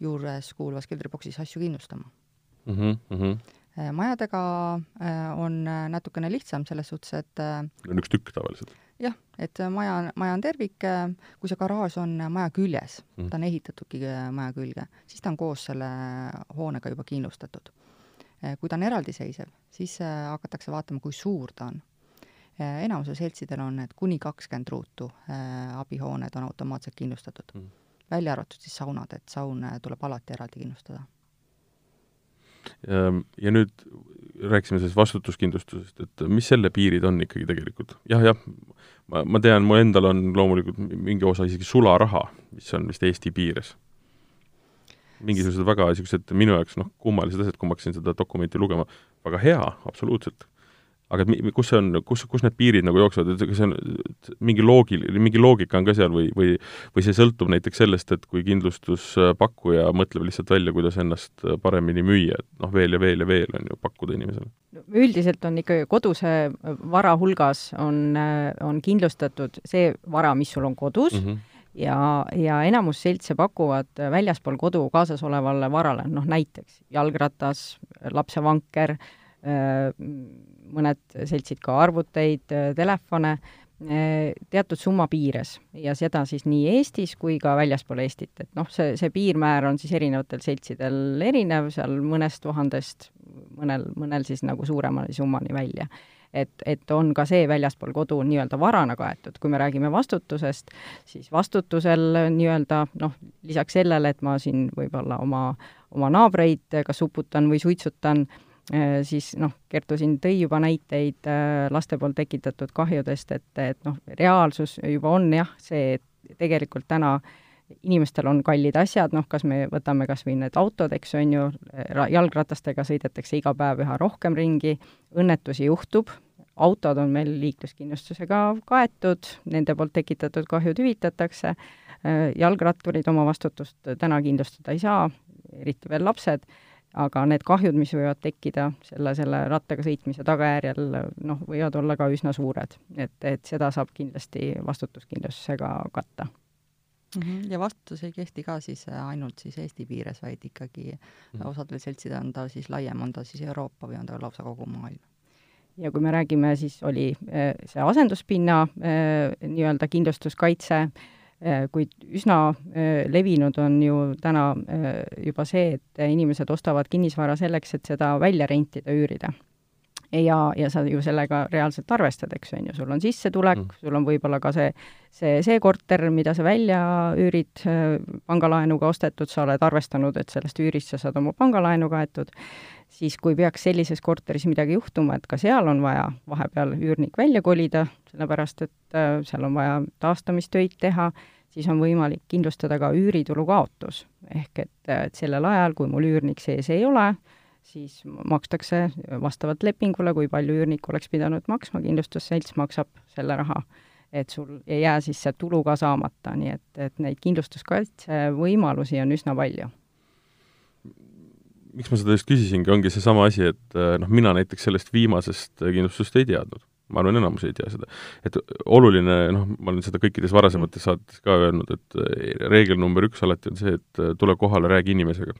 juures kuuluvas keldriboksis asju kindlustama. mm. -hmm, mm -hmm. Majadega on natukene lihtsam selles suhtes, et on üks tükk tavaliselt. jah, et maja, maja on tervik, kui see garaaž on maja küljes mm., ta on ehitatudki maja külge, siis ta on koos selle hoonega juba kindlustatud. Kui ta on eraldiseisev, siis äh, hakatakse vaatama, kui suur ta on. enamusel seltsidel on need kuni kakskümmend ruutu abihooned on automaatselt kindlustatud Mhm. välja arvatud siis saunad, et saun tuleb alati eraldi kindlustada. Ehm, ja nüüd rääkisime sellest vastutuskindlustusest, et mis selle piirid on ikkagi tegelikult ja,? jah, jah, ma, ma tean, mul endal on loomulikult mingi osa isegi sularaha, mis on vist Eesti piires. Mingisugused väga niisugused minu jaoks noh, kummalised asjad, kui ma hakkasin seda dokumenti lugema, väga hea, absoluutselt. aga et mi-, kus see on, kus, kus need piirid nagu jooksevad, et kas see on mingi loogil-, mingi loogika on ka seal või, või või see sõltub näiteks sellest, et kui kindlustuspakkuja mõtleb lihtsalt välja, kuidas ennast paremini müüa, et noh, veel ja veel ja veel on ju pakkuda inimesele? üldiselt on ikkagi koduse vara hulgas on, on kindlustatud see vara, mis sul on kodus mm. -hmm ja, ja enamus seltse pakuvad väljaspool kodu kaasas olevale varale, noh näiteks jalgratas, lapsevanker, mõned seltsid ka arvuteid, telefone, teatud summa piires. Ja seda siis nii Eestis kui ka väljaspool Eestit, et noh, see, see piirmäär on siis erinevatel seltsidel erinev, seal mõnest tuhandest, mõnel, mõnel siis nagu suuremani summani välja et, et on ka see väljaspool kodu nii-öelda varana kaetud, kui me räägime vastutusest, siis vastutusel nii-öelda noh, lisaks sellele, et ma siin võib-olla oma, oma naabreid kas uputan või suitsutan, siis noh, Kertu siin tõi juba näiteid laste poolt tekitatud kahjudest, et, et noh, reaalsus juba on jah, see, et tegelikult täna inimestel on kallid asjad, noh, kas me võtame kas või need autod, eks on ju, jalgratastega sõidetakse iga päev üha rohkem ringi, õnnetusi juhtub, autod on meil liikluskindlustusega kaetud, nende poolt tekitatud kahjud hüvitatakse, jalgratturid oma vastutust täna kindlustada ei saa, eriti veel lapsed, aga need kahjud, mis võivad tekkida selle, selle rattaga sõitmise tagajärjel, noh, võivad olla ka üsna suured. et, et seda saab kindlasti vastutuskindlustusega katta mm. -hmm. ja vastutus ei kehti ka siis äh, ainult siis Eesti piires, vaid ikkagi mm -hmm. osadel seltsidel on ta siis laiem, on ta siis Euroopa või on ta lausa kogu maailm? Ja kui me räägime, siis oli äh, see asenduspinna äh, nii-öelda kindlustuskaitse, kuid üsna levinud on ju täna juba see, et inimesed ostavad kinnisvara selleks, et seda välja rentida, üürida ja, ja sa ju sellega reaalselt arvestad, eks on ju, sul on sissetulek mm., sul on võib-olla ka see, see, see korter, mida sa välja üürid, äh, pangalaenuga ostetud, sa oled arvestanud, et sellest üürist sa saad oma pangalaenu kaetud, siis kui peaks sellises korteris midagi juhtuma, et ka seal on vaja vahepeal üürnik välja kolida, sellepärast et äh, seal on vaja taastamistöid teha, siis on võimalik kindlustada ka üüritulu kaotus. ehk et, et sellel ajal, kui mul üürnik sees ei ole, siis makstakse vastavalt lepingule, kui palju üürnik oleks pidanud maksma, kindlustusselts maksab selle raha. et sul ei jää siis see tulu ka saamata, nii et, et neid kindlustuskaitse võimalusi on üsna palju. miks ma seda just küsisingi, ongi seesama asi, et noh, mina näiteks sellest viimasest kindlustusest ei teadnud ma arvan, enamus ei tea seda. et oluline, noh, ma olen seda kõikides varasemates saadetes ka öelnud, et reegel number üks alati on see, et tule kohale, räägi inimesega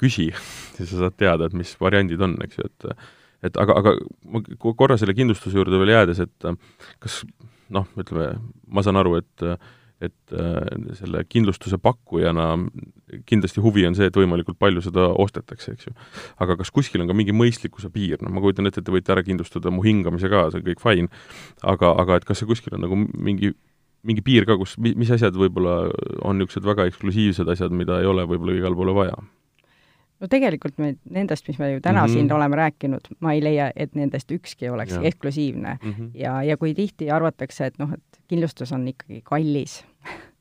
küsi, [LAUGHS] siis sa saad teada, et mis variandid on, eks ju, et et aga, aga ma korra selle kindlustuse juurde veel jäädes, et kas noh, ütleme, ma saan aru, et et selle kindlustuse pakkujana kindlasti huvi on see, et võimalikult palju seda ostetakse, eks ju. aga kas kuskil on ka mingi mõistlikkuse piir, noh, ma kujutan ette, et te võite ära kindlustada mu hingamise ka, see on kõik fine, aga, aga et kas see kuskil on nagu mingi mingi piir ka, kus, mis asjad võib-olla on niisugused väga eksklusiivsed asjad, mida ei ole võib-olla igale poole vaja? No tegelikult me nendest, mis me ju täna mm -hmm. siin oleme rääkinud, ma ei leia, et nendest ükski oleks ja. eksklusiivne mm. -hmm. ja, ja kui tihti arvatakse, et noh, et kindlustus on ikkagi kallis [LAUGHS]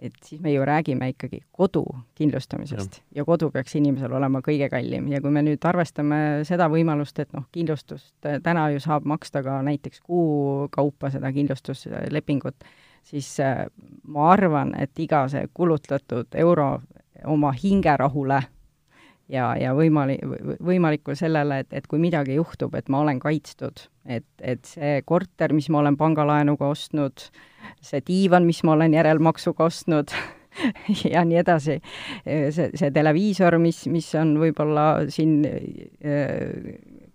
et siis me ju räägime ikkagi kodu kindlustamisest ja. ja kodu peaks inimesel olema kõige kallim ja kui me nüüd arvestame seda võimalust, et noh, kindlustust täna ju saab maksta ka näiteks kuu kaupa seda kindlustuslepingut, siis äh, ma arvan, et iga see kulutatud euro oma hingerahule ja, ja võimali-, võimalikul sellele, et, et kui midagi juhtub, et ma olen kaitstud. et, et see korter, mis ma olen pangalaenuga ostnud, see diivan, mis ma olen järelmaksuga ostnud [LAUGHS] ja nii edasi, see, see televiisor, mis, mis on võib-olla siin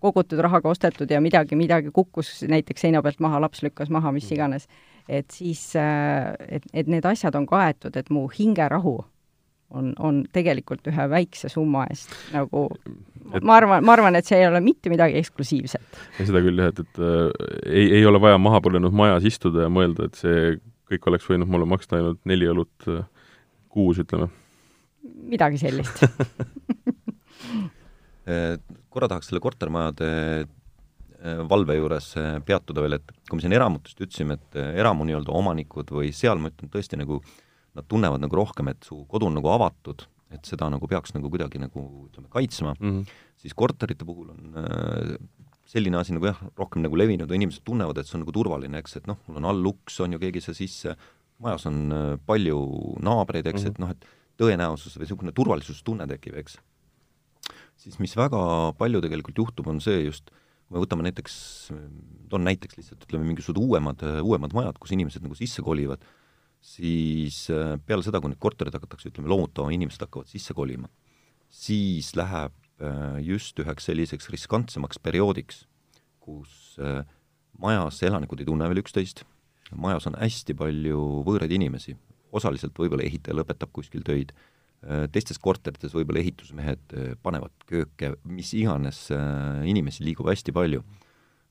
kogutud rahaga ostetud ja midagi, midagi kukkus näiteks seina pealt maha, laps lükkas maha, mis mm. iganes, et siis, et, et need asjad on kaetud, et mu hingerahu on, on tegelikult ühe väikse summa eest nagu et, ma arvan, ma arvan, et see ei ole mitte midagi eksklusiivset. seda küll jah, et, et äh, ei, ei ole vaja maha põlenud majas istuda ja mõelda, et see kõik oleks võinud mulle maksta ainult neli õlut äh, kuus, ütleme. midagi sellist [LAUGHS] äh, korra tahaks selle kortermajade äh, valve juures peatuda veel, et kui me siin eramutest ütlesime, et eramu nii-öelda omanikud või seal ma ütlen tõesti nagu äh, nad tunnevad nagu rohkem, et su kodu on nagu avatud, et seda nagu peaks nagu kuidagi nagu ütleme, kaitsma mm, -hmm. siis korterite puhul on äh, selline asi nagu jah, rohkem nagu levinud, inimesed tunnevad, et see on nagu turvaline, eks, et noh, mul on all uks, on ju, keegi ei saa sisse, majas on äh, palju naabreid, eks mm, -hmm. et noh, et tõenäosus või niisugune turvalisustunne tekib, eks. siis mis väga palju tegelikult juhtub, on see just, kui me võtame näiteks, toon näiteks lihtsalt, ütleme, mingisugused uuemad, uuemad majad, kus inimesed nagu sisse kolivad siis äh, peale seda, kui need korterid hakatakse, ütleme, loomutama, inimesed hakkavad sisse kolima, siis läheb äh, just üheks selliseks riskantsemaks perioodiks, kus äh, majas elanikud ei tunne veel üksteist, majas on hästi palju võõraid inimesi, osaliselt võib-olla ehitaja lõpetab kuskil töid, teistes korterites võib-olla ehitusmehed panevad kööke, mis iganes, inimesi liigub hästi palju.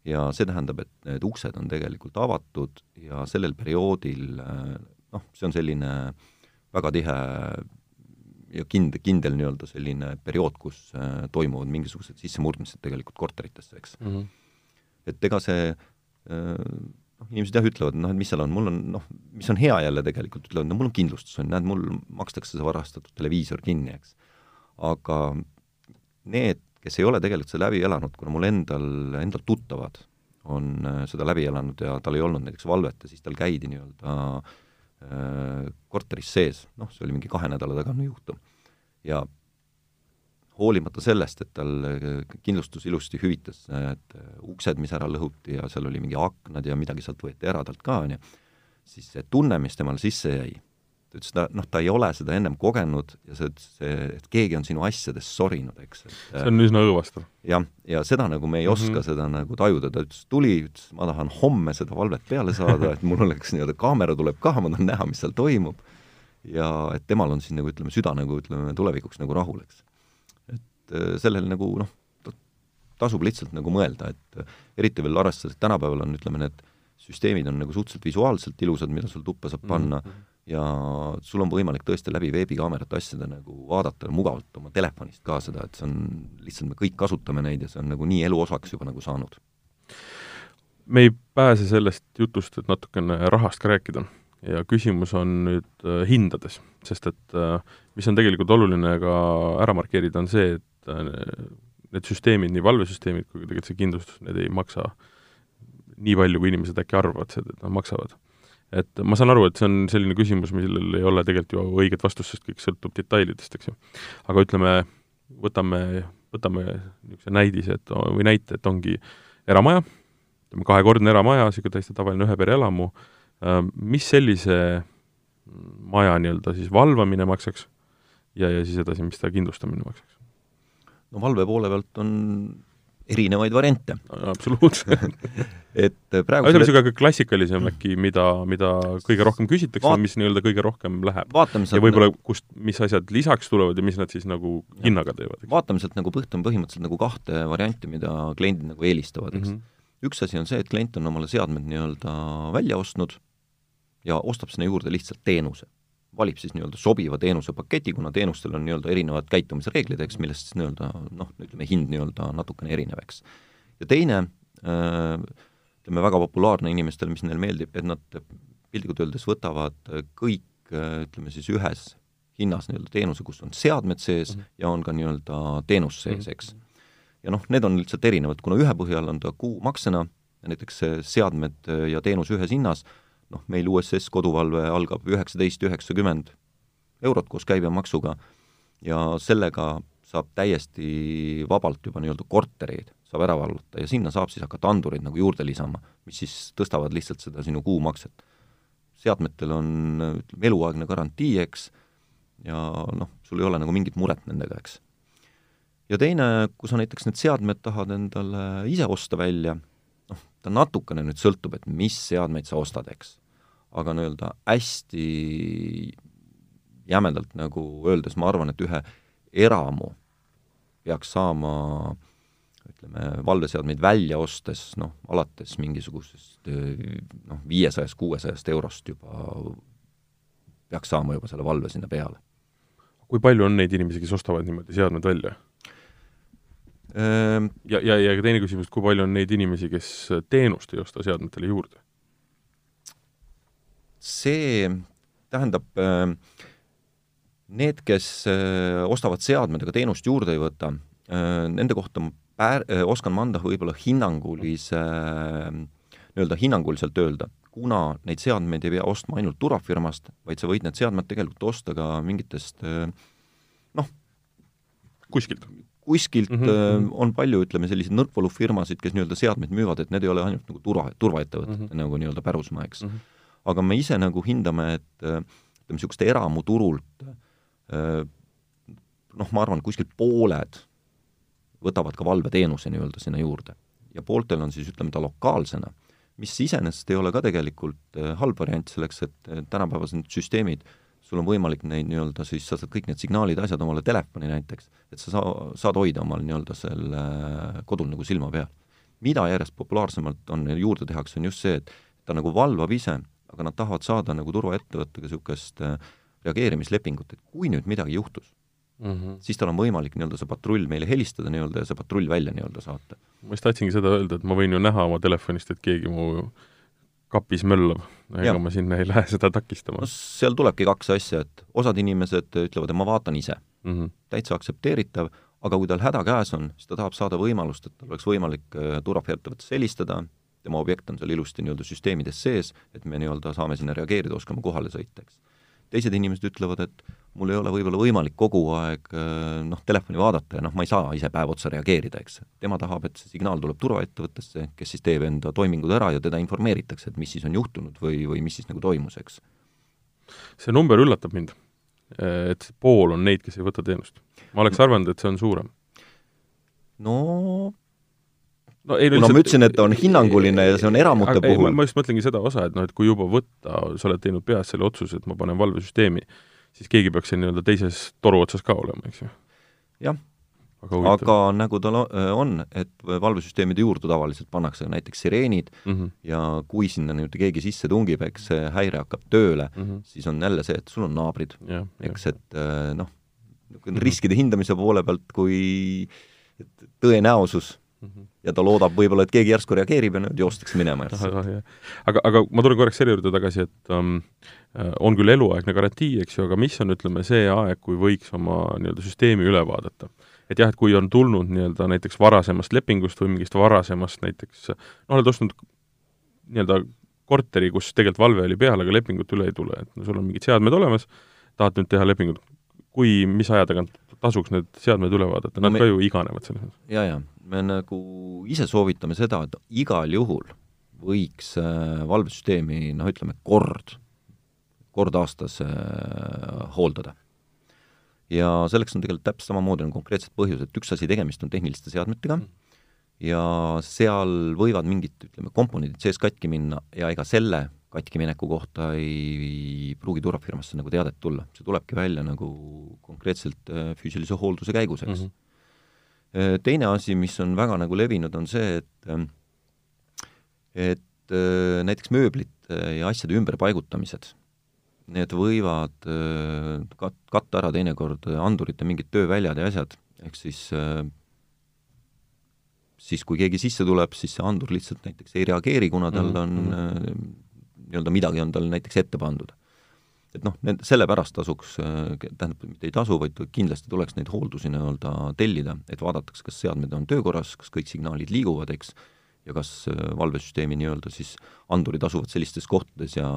ja see tähendab, et need uksed on tegelikult avatud ja sellel perioodil noh, see on selline väga tihe ja kind-, kindel nii-öelda selline periood, kus äh, toimuvad mingisugused sissemurdmised tegelikult korteritesse, eks mm. -hmm. et ega see äh, noh, inimesed jah, ütlevad, noh, et mis seal on, mul on noh, mis on hea jälle tegelikult, ütlevad, no mul on kindlustus, on, näed, mul makstakse see varastatud televiisor kinni, eks. aga need, kes ei ole tegelikult seda läbi elanud, kuna mul endal, endal tuttavad on äh, seda läbi elanud ja tal ei olnud näiteks valvet ja siis tal käidi nii-öelda äh, Äh, korteris sees, noh, see oli mingi kahe nädala tagane juhtum. ja hoolimata sellest, et tal kindlustus ilusti hüvitas need uksed, mis ära lõhuti ja seal oli mingi aknad ja midagi sealt võeti ära talt ka, on ju, siis see tunne, mis temale sisse jäi, ta ütles, ta noh, ta ei ole seda ennem kogenud ja see, see, et keegi on sinu asjadest sorinud, eks, see on üsna õõvastav. jah, ja seda nagu me ei oska mm -hmm. seda nagu tajuda, ta ütles, tuli, ütles, ma tahan homme seda valvet peale saada, et mul oleks nii-öelda, kaamera tuleb ka, ma tahan näha, mis seal toimub, ja et temal on siin nagu ütleme, süda nagu ütleme, tulevikuks nagu rahul, eks et äh, sellel nagu noh, tasub lihtsalt nagu mõelda, et äh, eriti veel arvestades, et tänapäeval on, ütleme, need süsteemid on nagu suhteliselt visuaalselt ilusad, mida sul tuppa saab panna mm, -hmm. Ja sul on võimalik tõesti läbi veebikaamerate asjade nagu vaadata mugavalt oma telefonist ka seda, et see on, lihtsalt me kõik kasutame neid ja see on nagu nii eluosaks juba nagu saanud. me ei pääse sellest jutust, et natukene rahast ka rääkida ja küsimus on nüüd äh, hindades, sest et äh, mis on tegelikult oluline ka ära markeerida, on see, et Äh, need süsteemid, nii valvesüsteemid kui tegelikult see kindlustus, need ei maksa nii palju, kui inimesed äkki arvavad, et nad maksavad. Et ma saan aru, et see on selline küsimus, millel ei ole tegelikult ju õiget vastust, sest kõik sõltub detailidest, eks ju. aga ütleme, võtame, võtame niisuguse näidise, et või näite, et ongi eramaja, ütleme kahekordne eramaja, niisugune täiesti tavaline ühe pere elamu, äh, mis sellise maja nii-öelda siis valvamine maksaks ja, ja siis edasi, mis ta kindlustamine maksaks? no valve poole pealt on erinevaid variante absoluutselt [LAUGHS] et praegu ütleme niisugune klassikalisem äkki, mida, mida kõige rohkem küsitakse Vaat..., mis nii-öelda kõige rohkem läheb. ja võib-olla kust, mis asjad lisaks tulevad ja mis nad siis nagu hinnaga teevad. vaatame sealt nagu põht on põhimõtteliselt nagu kahte varianti, mida kliendid nagu eelistavad, eks mm. -hmm. üks asi on see, et klient on omale seadmed nii-öelda välja ostnud ja ostab sinna juurde lihtsalt teenuse valib siis nii-öelda sobiva teenusepaketi, kuna teenustel on nii-öelda erinevad käitumisreeglid, eks, millest siis nii-öelda noh, ütleme hind nii-öelda natukene erinev, eks. ja teine ütleme, väga populaarne inimestele, mis neile meeldib, et nad piltlikult öeldes võtavad kõik ütleme siis ühes hinnas nii-öelda teenuse, kus on seadmed sees mm -hmm. ja on ka nii-öelda teenus sees, eks. ja noh, need on lihtsalt erinevad, kuna ühe põhjal on ta kuumaksena, näiteks seadmed ja teenus ühes hinnas, noh, meil USS koduvalve algab üheksateist üheksakümmend eurot koos käibemaksuga ja sellega saab täiesti vabalt juba nii-öelda kortereid saab ära valvata ja sinna saab siis hakata andureid nagu juurde lisama, mis siis tõstavad lihtsalt seda sinu kuumakset. seadmetel on ütleme, eluaegne garantii, eks, ja noh, sul ei ole nagu mingit muret nendega, eks. ja teine, kui sa näiteks need seadmed tahad endale ise osta välja, ta natukene nüüd sõltub, et mis seadmeid sa ostad, eks aga nii-öelda hästi jämedalt nagu öeldes ma arvan, et ühe eramu peaks saama ütleme, valveseadmeid välja ostes noh, alates mingisugusest noh, viiesajast, kuuesajast eurost juba peaks saama juba selle valve sinna peale. kui palju on neid inimesi, kes ostavad niimoodi seadmed välja? Ehm, ja, ja, ja teine küsimus, kui palju on neid inimesi, kes teenust ei osta seadmetele juurde? see tähendab, äh, need, kes äh, ostavad seadmed, aga teenust juurde ei võta, äh, nende kohta ma pär-, oskan ma anda võib-olla hinnangulise, nii-öelda hinnanguliselt öelda, kuna neid seadmeid ei pea ostma ainult turvafirmast, vaid sa võid need seadmed tegelikult osta ka mingitest noh, kuskilt kuskilt mm -hmm. on palju, ütleme, selliseid nõrkvalufirmasid, kes nii-öelda seadmeid müüvad, et need ei ole ainult nagu turva, turvaettevõtete mm -hmm. nagu nii-öelda pärusmaa, eks mm. -hmm aga me ise nagu hindame, et ütleme, niisugust eramuturult noh, ma arvan, kuskil pooled võtavad ka valveteenuse nii-öelda sinna juurde. ja pooltel on siis, ütleme, ta lokaalsena, mis iseenesest ei ole ka tegelikult halb variant selleks, et tänapäevased süsteemid, sul on võimalik neid nii-öelda siis, sa saad kõik need signaalid, asjad omale telefoni näiteks, et sa saa-, saad hoida omal nii-öelda selle kodul nagu silma peal. mida järjest populaarsemalt on, juurde tehakse, on just see, et ta nagu valvab ise aga nad tahavad saada nagu turvaettevõttega niisugust äh, reageerimislepingut, et kui nüüd midagi juhtus mm, -hmm. siis tal on võimalik nii-öelda see patrull meile helistada nii-öelda ja see patrull välja nii-öelda saata. ma just tahtsingi seda öelda, et ma võin ju näha oma telefonist, et keegi mu kapis möllab, ega ma sinna ei lähe seda takistama. no seal tulebki kaks asja, et osad inimesed ütlevad, et ma vaatan ise mm. -hmm. täitsa aktsepteeritav, aga kui tal häda käes on, siis ta tahab saada võimalust, et tal oleks võimalik äh, turvaettevõttesse helistada, tema objekt on seal ilusti nii-öelda süsteemides sees, et me nii-öelda saame sinna reageerida, oskame kohale sõita, eks. Teised inimesed ütlevad, et mul ei ole võib-olla võimalik kogu aeg noh, telefoni vaadata ja noh, ma ei saa ise päev otsa reageerida, eks. tema tahab, et see signaal tuleb turvaettevõttesse, kes siis teeb enda toimingud ära ja teda informeeritakse, et mis siis on juhtunud või, või mis siis nagu toimus, eks. see number üllatab mind, et pool on neid, kes ei võta teenust. ma oleks arvanud, et see on suurem. no no ei no kuna ma ütlesin, et ta on hinnanguline ja see on eramute aga, puhul. ma just mõtlengi seda osa, et noh, et kui juba võtta, sa oled teinud peas selle otsuse, et ma panen valvesüsteemi, siis keegi peaks seal nii-öelda teises toru otsas ka olema, eks ju? jah, aga, aga nagu tal on, et valvesüsteemide juurde tavaliselt pannakse näiteks sireenid mm -hmm. ja kui sinna nüüd keegi sisse tungib, eks see häire hakkab tööle mm, -hmm. siis on jälle see, et sul on naabrid, eks, et noh, riskide hindamise poole pealt, kui tõenäosus. Ja ta loodab võib-olla, et keegi järsku reageerib ja nüüd joostakse minema järsku. aga, aga ma tulen korraks selle juurde tagasi, et um, on küll eluaegne garantii, eks ju, aga mis on, ütleme, see aeg, kui võiks oma nii-öelda süsteemi üle vaadata? et jah, et kui on tulnud nii-öelda näiteks varasemast lepingust või mingist varasemast näiteks, noh, oled ostnud nii-öelda korteri, kus tegelikult valve oli peal, aga lepingut üle ei tule, et no sul on mingid seadmed olemas, tahad nüüd teha lepingut, kui, mis aja tagant tasuks need seadmed üle vaadata, nad no me... ka ju iganevad selles mõttes. jaa, jaa, me nagu ise soovitame seda, et igal juhul võiks äh, valvesüsteemi noh, ütleme kord, kord aastas äh, hooldada. ja selleks on tegelikult täpselt samamoodi, on konkreetsed põhjused, üks asi, tegemist on tehniliste seadmetega mm. ja seal võivad mingid, ütleme, komponendid sees katki minna ja ega selle katkimineku kohta ei, ei pruugi turvafirmasse nagu teadet tulla, see tulebki välja nagu konkreetselt äh, füüsilise hoolduse käigus, eks mm. -hmm. Teine asi, mis on väga nagu levinud, on see, et äh, et näiteks mööblite ja asjade ümberpaigutamised, need võivad kat-, katta ära teinekord andurite mingid tööväljad ja asjad, ehk siis siis kui keegi sisse tuleb, siis see andur lihtsalt näiteks ei reageeri, kuna tal mhm, on mm -hmm nii-öelda midagi on tal näiteks ette pandud. Et noh, need, sellepärast tasuks, tähendab, mitte ei tasu, vaid kindlasti tuleks neid hooldusi nii-öelda tellida, et vaadatakse, kas seadmed on töökorras, kas kõik signaalid liiguvad, eks, ja kas äh, valvesüsteemi nii-öelda siis andurid asuvad sellistes kohtades ja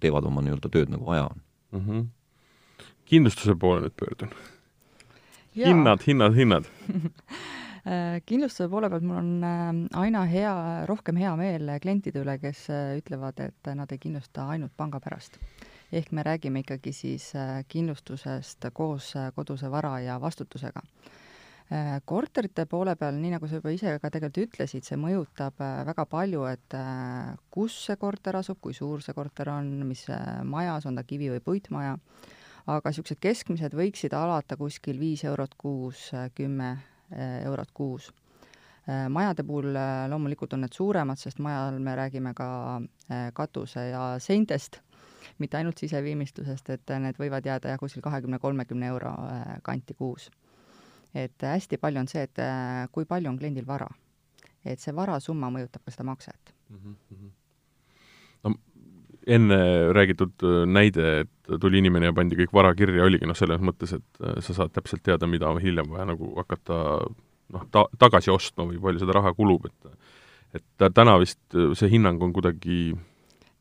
teevad oma nii-öelda tööd nagu vaja on mm. -hmm. kindlustuse poole nüüd pöördun. hinnad, hinnad, hinnad [LAUGHS] Äh, kindlustuse poole pealt mul on äh, aina hea, rohkem hea meel klientide üle, kes äh, ütlevad, et nad ei kindlusta ainult panga pärast. Ehk me räägime ikkagi siis kindlustusest koos koduse vara ja vastutusega. Korterite poole peal, nii nagu sa juba ise ka tegelikult ütlesid, see mõjutab väga palju, et kus see korter asub, kui suur see korter on, mis majas, on ta kivi- või puitmaja, aga niisugused keskmised võiksid alata kuskil viis eurot kuus, kümme eurot kuus. Majade puhul loomulikult on need suuremad, sest majal me räägime ka katuse ja seintest, mitte ainult siseviimistlusest, et need võivad jääda jah, kuskil kahekümne-kolmekümne euro kanti kuus. et hästi palju on see, et kui palju on kliendil vara. et see varasumma mõjutab ka seda makset mm. -hmm. no enne räägitud näide, et tuli inimene ja pandi kõik vara kirja, oligi noh, selles mõttes, et äh, sa saad täpselt teada, mida on hiljem vaja nagu hakata noh, ta-, tagasi ostma või palju seda raha kulub, et et täna vist see hinnang on kuidagi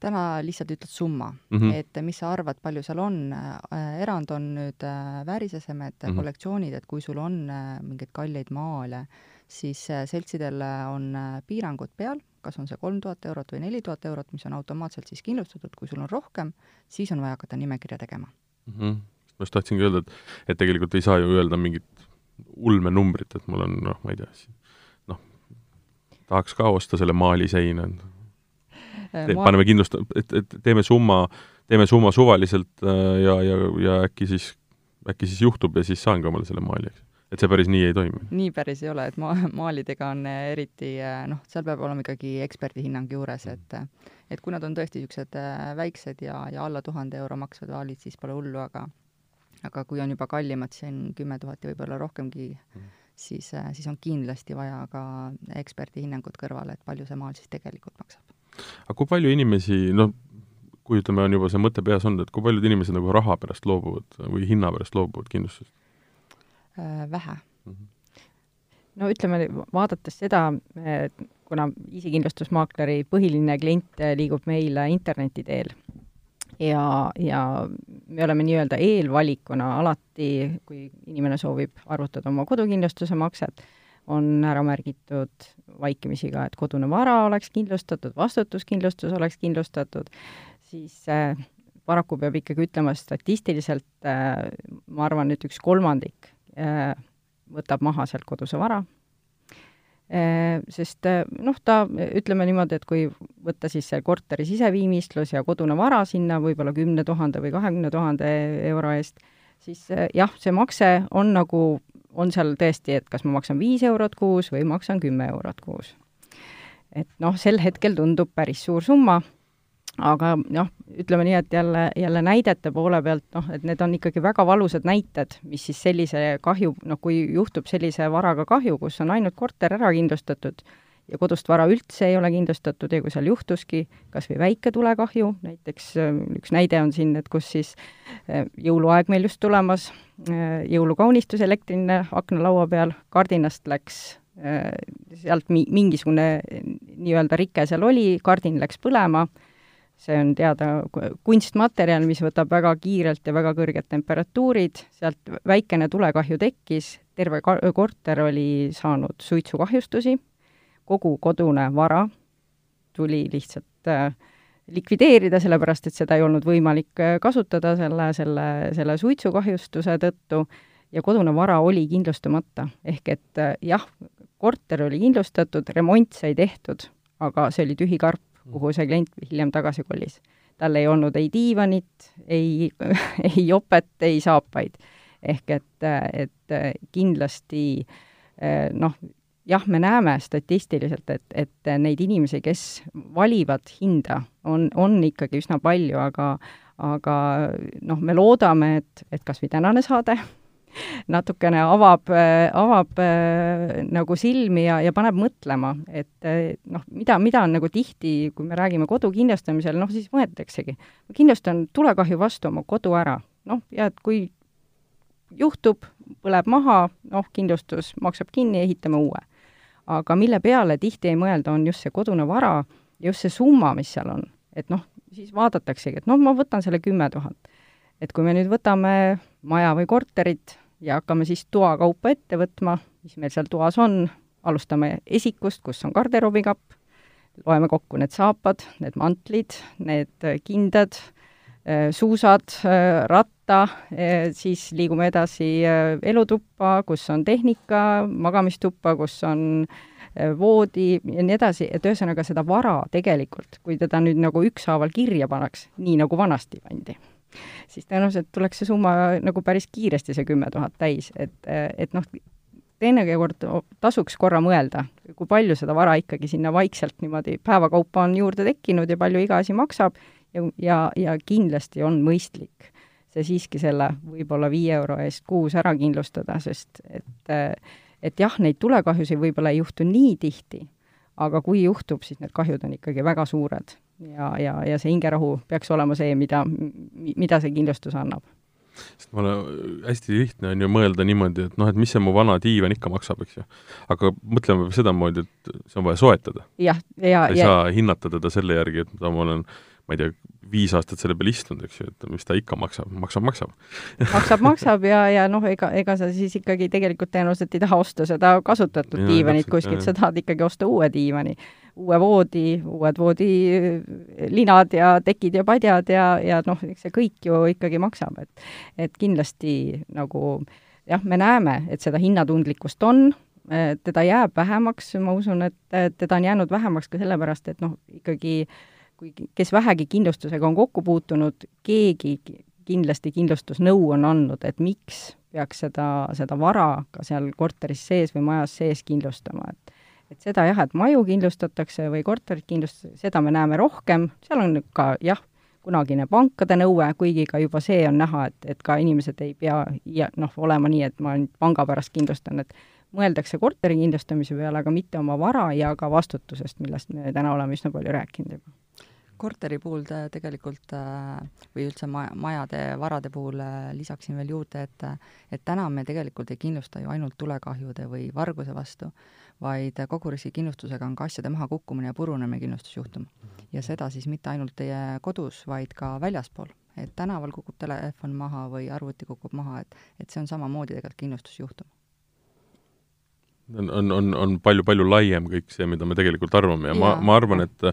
täna lihtsalt ütled summa mm, -hmm. et mis sa arvad, palju seal on, äh, erand on nüüd äh, väärisesemed mm, -hmm. kollektsioonid, et kui sul on mingeid kalleid maale, siis seltsidel on piirangud peal kas on see kolm tuhat eurot või neli tuhat eurot, mis on automaatselt siis kindlustatud, kui sul on rohkem, siis on vaja hakata nimekirja tegema mm. -hmm. ma just tahtsingi öelda, et, et tegelikult ei saa ju öelda mingit ulmenumbrit, et mul on noh, ma ei tea, noh, tahaks ka osta selle maaliseina äh, Te,. paneme kindlust-, et, et teeme summa, teeme summa suvaliselt äh, ja, ja, ja äkki siis, äkki siis juhtub ja siis saangi omale selle maali, eks et see päris nii ei toimi? nii päris ei ole, et ma-, maalidega on eriti noh, seal peab olema ikkagi eksperdi hinnang juures, et et kui nad on tõesti niisugused äh, väiksed ja, ja alla tuhande euro maksvad maalid, siis pole hullu, aga aga kui on juba kallimad, siin kümme tuhat ja võib-olla rohkemgi mm., siis, äh, siis on kindlasti vaja ka eksperdi hinnangut kõrvale, et palju see maal siis tegelikult maksab. Aga kui palju inimesi, noh, kui ütleme, on juba see mõte peas olnud, et kui paljud inimesed nagu raha pärast loobuvad või hinna pärast loobuvad kindlustusest? Äh, vähe mm. -hmm. no ütleme, vaadates seda, kuna isikindlustusmaakleri põhiline klient liigub meil interneti teel ja, ja me oleme nii-öelda eelvalikuna alati, kui inimene soovib arvutada oma kodukindlustuse makset, on ära märgitud vaikimisi ka, et kodune vara oleks kindlustatud, vastutuskindlustus oleks kindlustatud, siis äh, paraku peab ikkagi ütlema statistiliselt äh,, ma arvan, et üks kolmandik äh, võtab maha sealt koduse vara. Äh,, sest äh, noh, ta, ütleme niimoodi, et kui võtta siis see korteri siseviimistlus ja kodune vara sinna võib-olla kümne tuhande või kahekümne tuhande euro eest, siis äh, jah, see makse on nagu, on seal tõesti, et kas ma maksan viis eurot kuus või maksan kümme eurot kuus. et noh, sel hetkel tundub päris suur summa aga noh, ütleme nii, et jälle, jälle näidete poole pealt noh, et need on ikkagi väga valusad näited, mis siis sellise kahju, noh, kui juhtub sellise varaga kahju, kus on ainult korter ära kindlustatud ja kodust vara üldse ei ole kindlustatud ja kui seal juhtuski kas või väike tulekahju, näiteks äh, üks näide on siin, et kus siis äh, jõuluaeg meil just tulemas, äh, jõulukaunistus elektriline aknalaua peal, kardinast läks sealt mi-, mingisugune nii-öelda rike seal oli, kardin läks põlema see on teada kunstmaterjal, mis võtab väga kiirelt ja väga kõrged temperatuurid, sealt väikene tulekahju tekkis, terve korter oli saanud suitsukahjustusi, kogu kodune vara tuli lihtsalt äh, likvideerida, sellepärast et seda ei olnud võimalik äh, kasutada selle, selle, selle suitsukahjustuse tõttu ja kodune vara oli kindlustamata. ehk et äh, jah, korter oli kindlustatud, remont sai tehtud, aga see oli tühi karp kuhu see klient hiljem tagasi kolis. tal ei olnud ei diivanit, ei, [LAUGHS] ei jopet, ei saapaid. ehk et, et kindlasti noh, jah, me näeme statistiliselt, et, et neid inimesi, kes valivad hinda, on, on ikkagi üsna palju, aga aga noh, me loodame, et, et kas või tänane saade natukene avab, avab nagu silmi ja, ja paneb mõtlema, et noh, mida, mida on nagu tihti, kui me räägime kodu kindlustamisel, noh siis mõeldaksegi, ma kindlustan tulekahju vastu oma kodu ära, noh, ja et kui juhtub, põleb maha, noh, kindlustus maksab kinni, ehitame uue. Aga mille peale tihti ei mõelda, on just see kodune vara ja just see summa, mis seal on. et noh, siis vaadataksegi, et noh, ma võtan selle kümme tuhat. et kui me nüüd võtame maja või korterit, ja hakkame siis toa kaupa ette võtma, mis meil seal toas on, alustame esikust, kus on garderoobikapp, loeme kokku need saapad, need mantlid, need kindad, suusad, äh, ratta, äh, siis liigume edasi elutuppa, kus on tehnika, magamistuppa, kus on voodi ja nii edasi, et ühesõnaga seda vara tegelikult, kui teda nüüd nagu ükshaaval kirja pannaks, nii nagu vanasti pandi siis tõenäoliselt tuleks see summa nagu päris kiiresti, see kümme tuhat täis, et, et noh, teinekord tasuks korra mõelda, kui palju seda vara ikkagi sinna vaikselt niimoodi päeva kaupa on juurde tekkinud ja palju iga asi maksab ja, ja, ja kindlasti on mõistlik see siiski selle võib-olla viie euro eest kuus ära kindlustada, sest et et jah, neid tulekahjusid võib-olla ei juhtu nii tihti, aga kui juhtub, siis need kahjud on ikkagi väga suured ja, ja, ja see hingerahu peaks olema see, mida, mida see kindlustus annab sest ma olen, hästi lihtne on ju mõelda niimoodi, et noh, et mis see mu vana diivan ikka maksab, eks ju. aga mõtleme sedamoodi, et see on vaja soetada. jah, ja, ei ja, saa hinnata teda selle järgi, et ma olen ma ei tea, viis aastat selle peal istunud, eks ju, et mis ta ikka maksab, maksab, maksab. Maksab, maksab ja, ja noh, ega, ega sa siis ikkagi tegelikult tõenäoliselt ei taha osta seda kasutatud ja, diivanit kuskilt, sa tahad ikkagi osta uue diivani, uue voodi, uued voodilinad ja tekid ja padjad ja, ja noh, eks see kõik ju ikkagi maksab, et et kindlasti nagu jah, me näeme, et seda hinnatundlikkust on, teda jääb vähemaks, ma usun, et teda on jäänud vähemaks ka sellepärast, et noh, ikkagi äh, kui kes vähegi kindlustusega on kokku puutunud, keegi kindlasti kindlustusnõu on andnud, et miks peaks seda, seda vara ka seal korteris sees või majas sees kindlustama, et et seda jah, et maju kindlustatakse või korterit kindlustatakse, seda me näeme rohkem, seal on ka jah, kunagine pankade nõue, kuigi ka juba see on näha, et, et ka inimesed ei pea ja noh, olema nii, et ma nüüd panga pärast kindlustan, et mõeldakse korteri kindlustamise peale, aga mitte oma vara ja ka vastutusest, millest me täna oleme üsna palju rääkinud juba korteri puhul te tegelikult või üldse maja, majade, varade puhul lisaksin veel juurde, et et täna me tegelikult ei kindlusta ju ainult tulekahjude või varguse vastu, vaid kogu riskikindlustusega on ka asjade mahakukkumine ja purunemine kindlustusjuhtum. ja seda siis mitte ainult teie kodus, vaid ka väljaspool. et tänaval kukub telefon maha või arvuti kukub maha, et, et see on samamoodi tegelikult kindlustusjuhtum on, on, on, palju-palju laiem kõik see, mida me tegelikult arvame. Ja, ja ma, ma arvan, et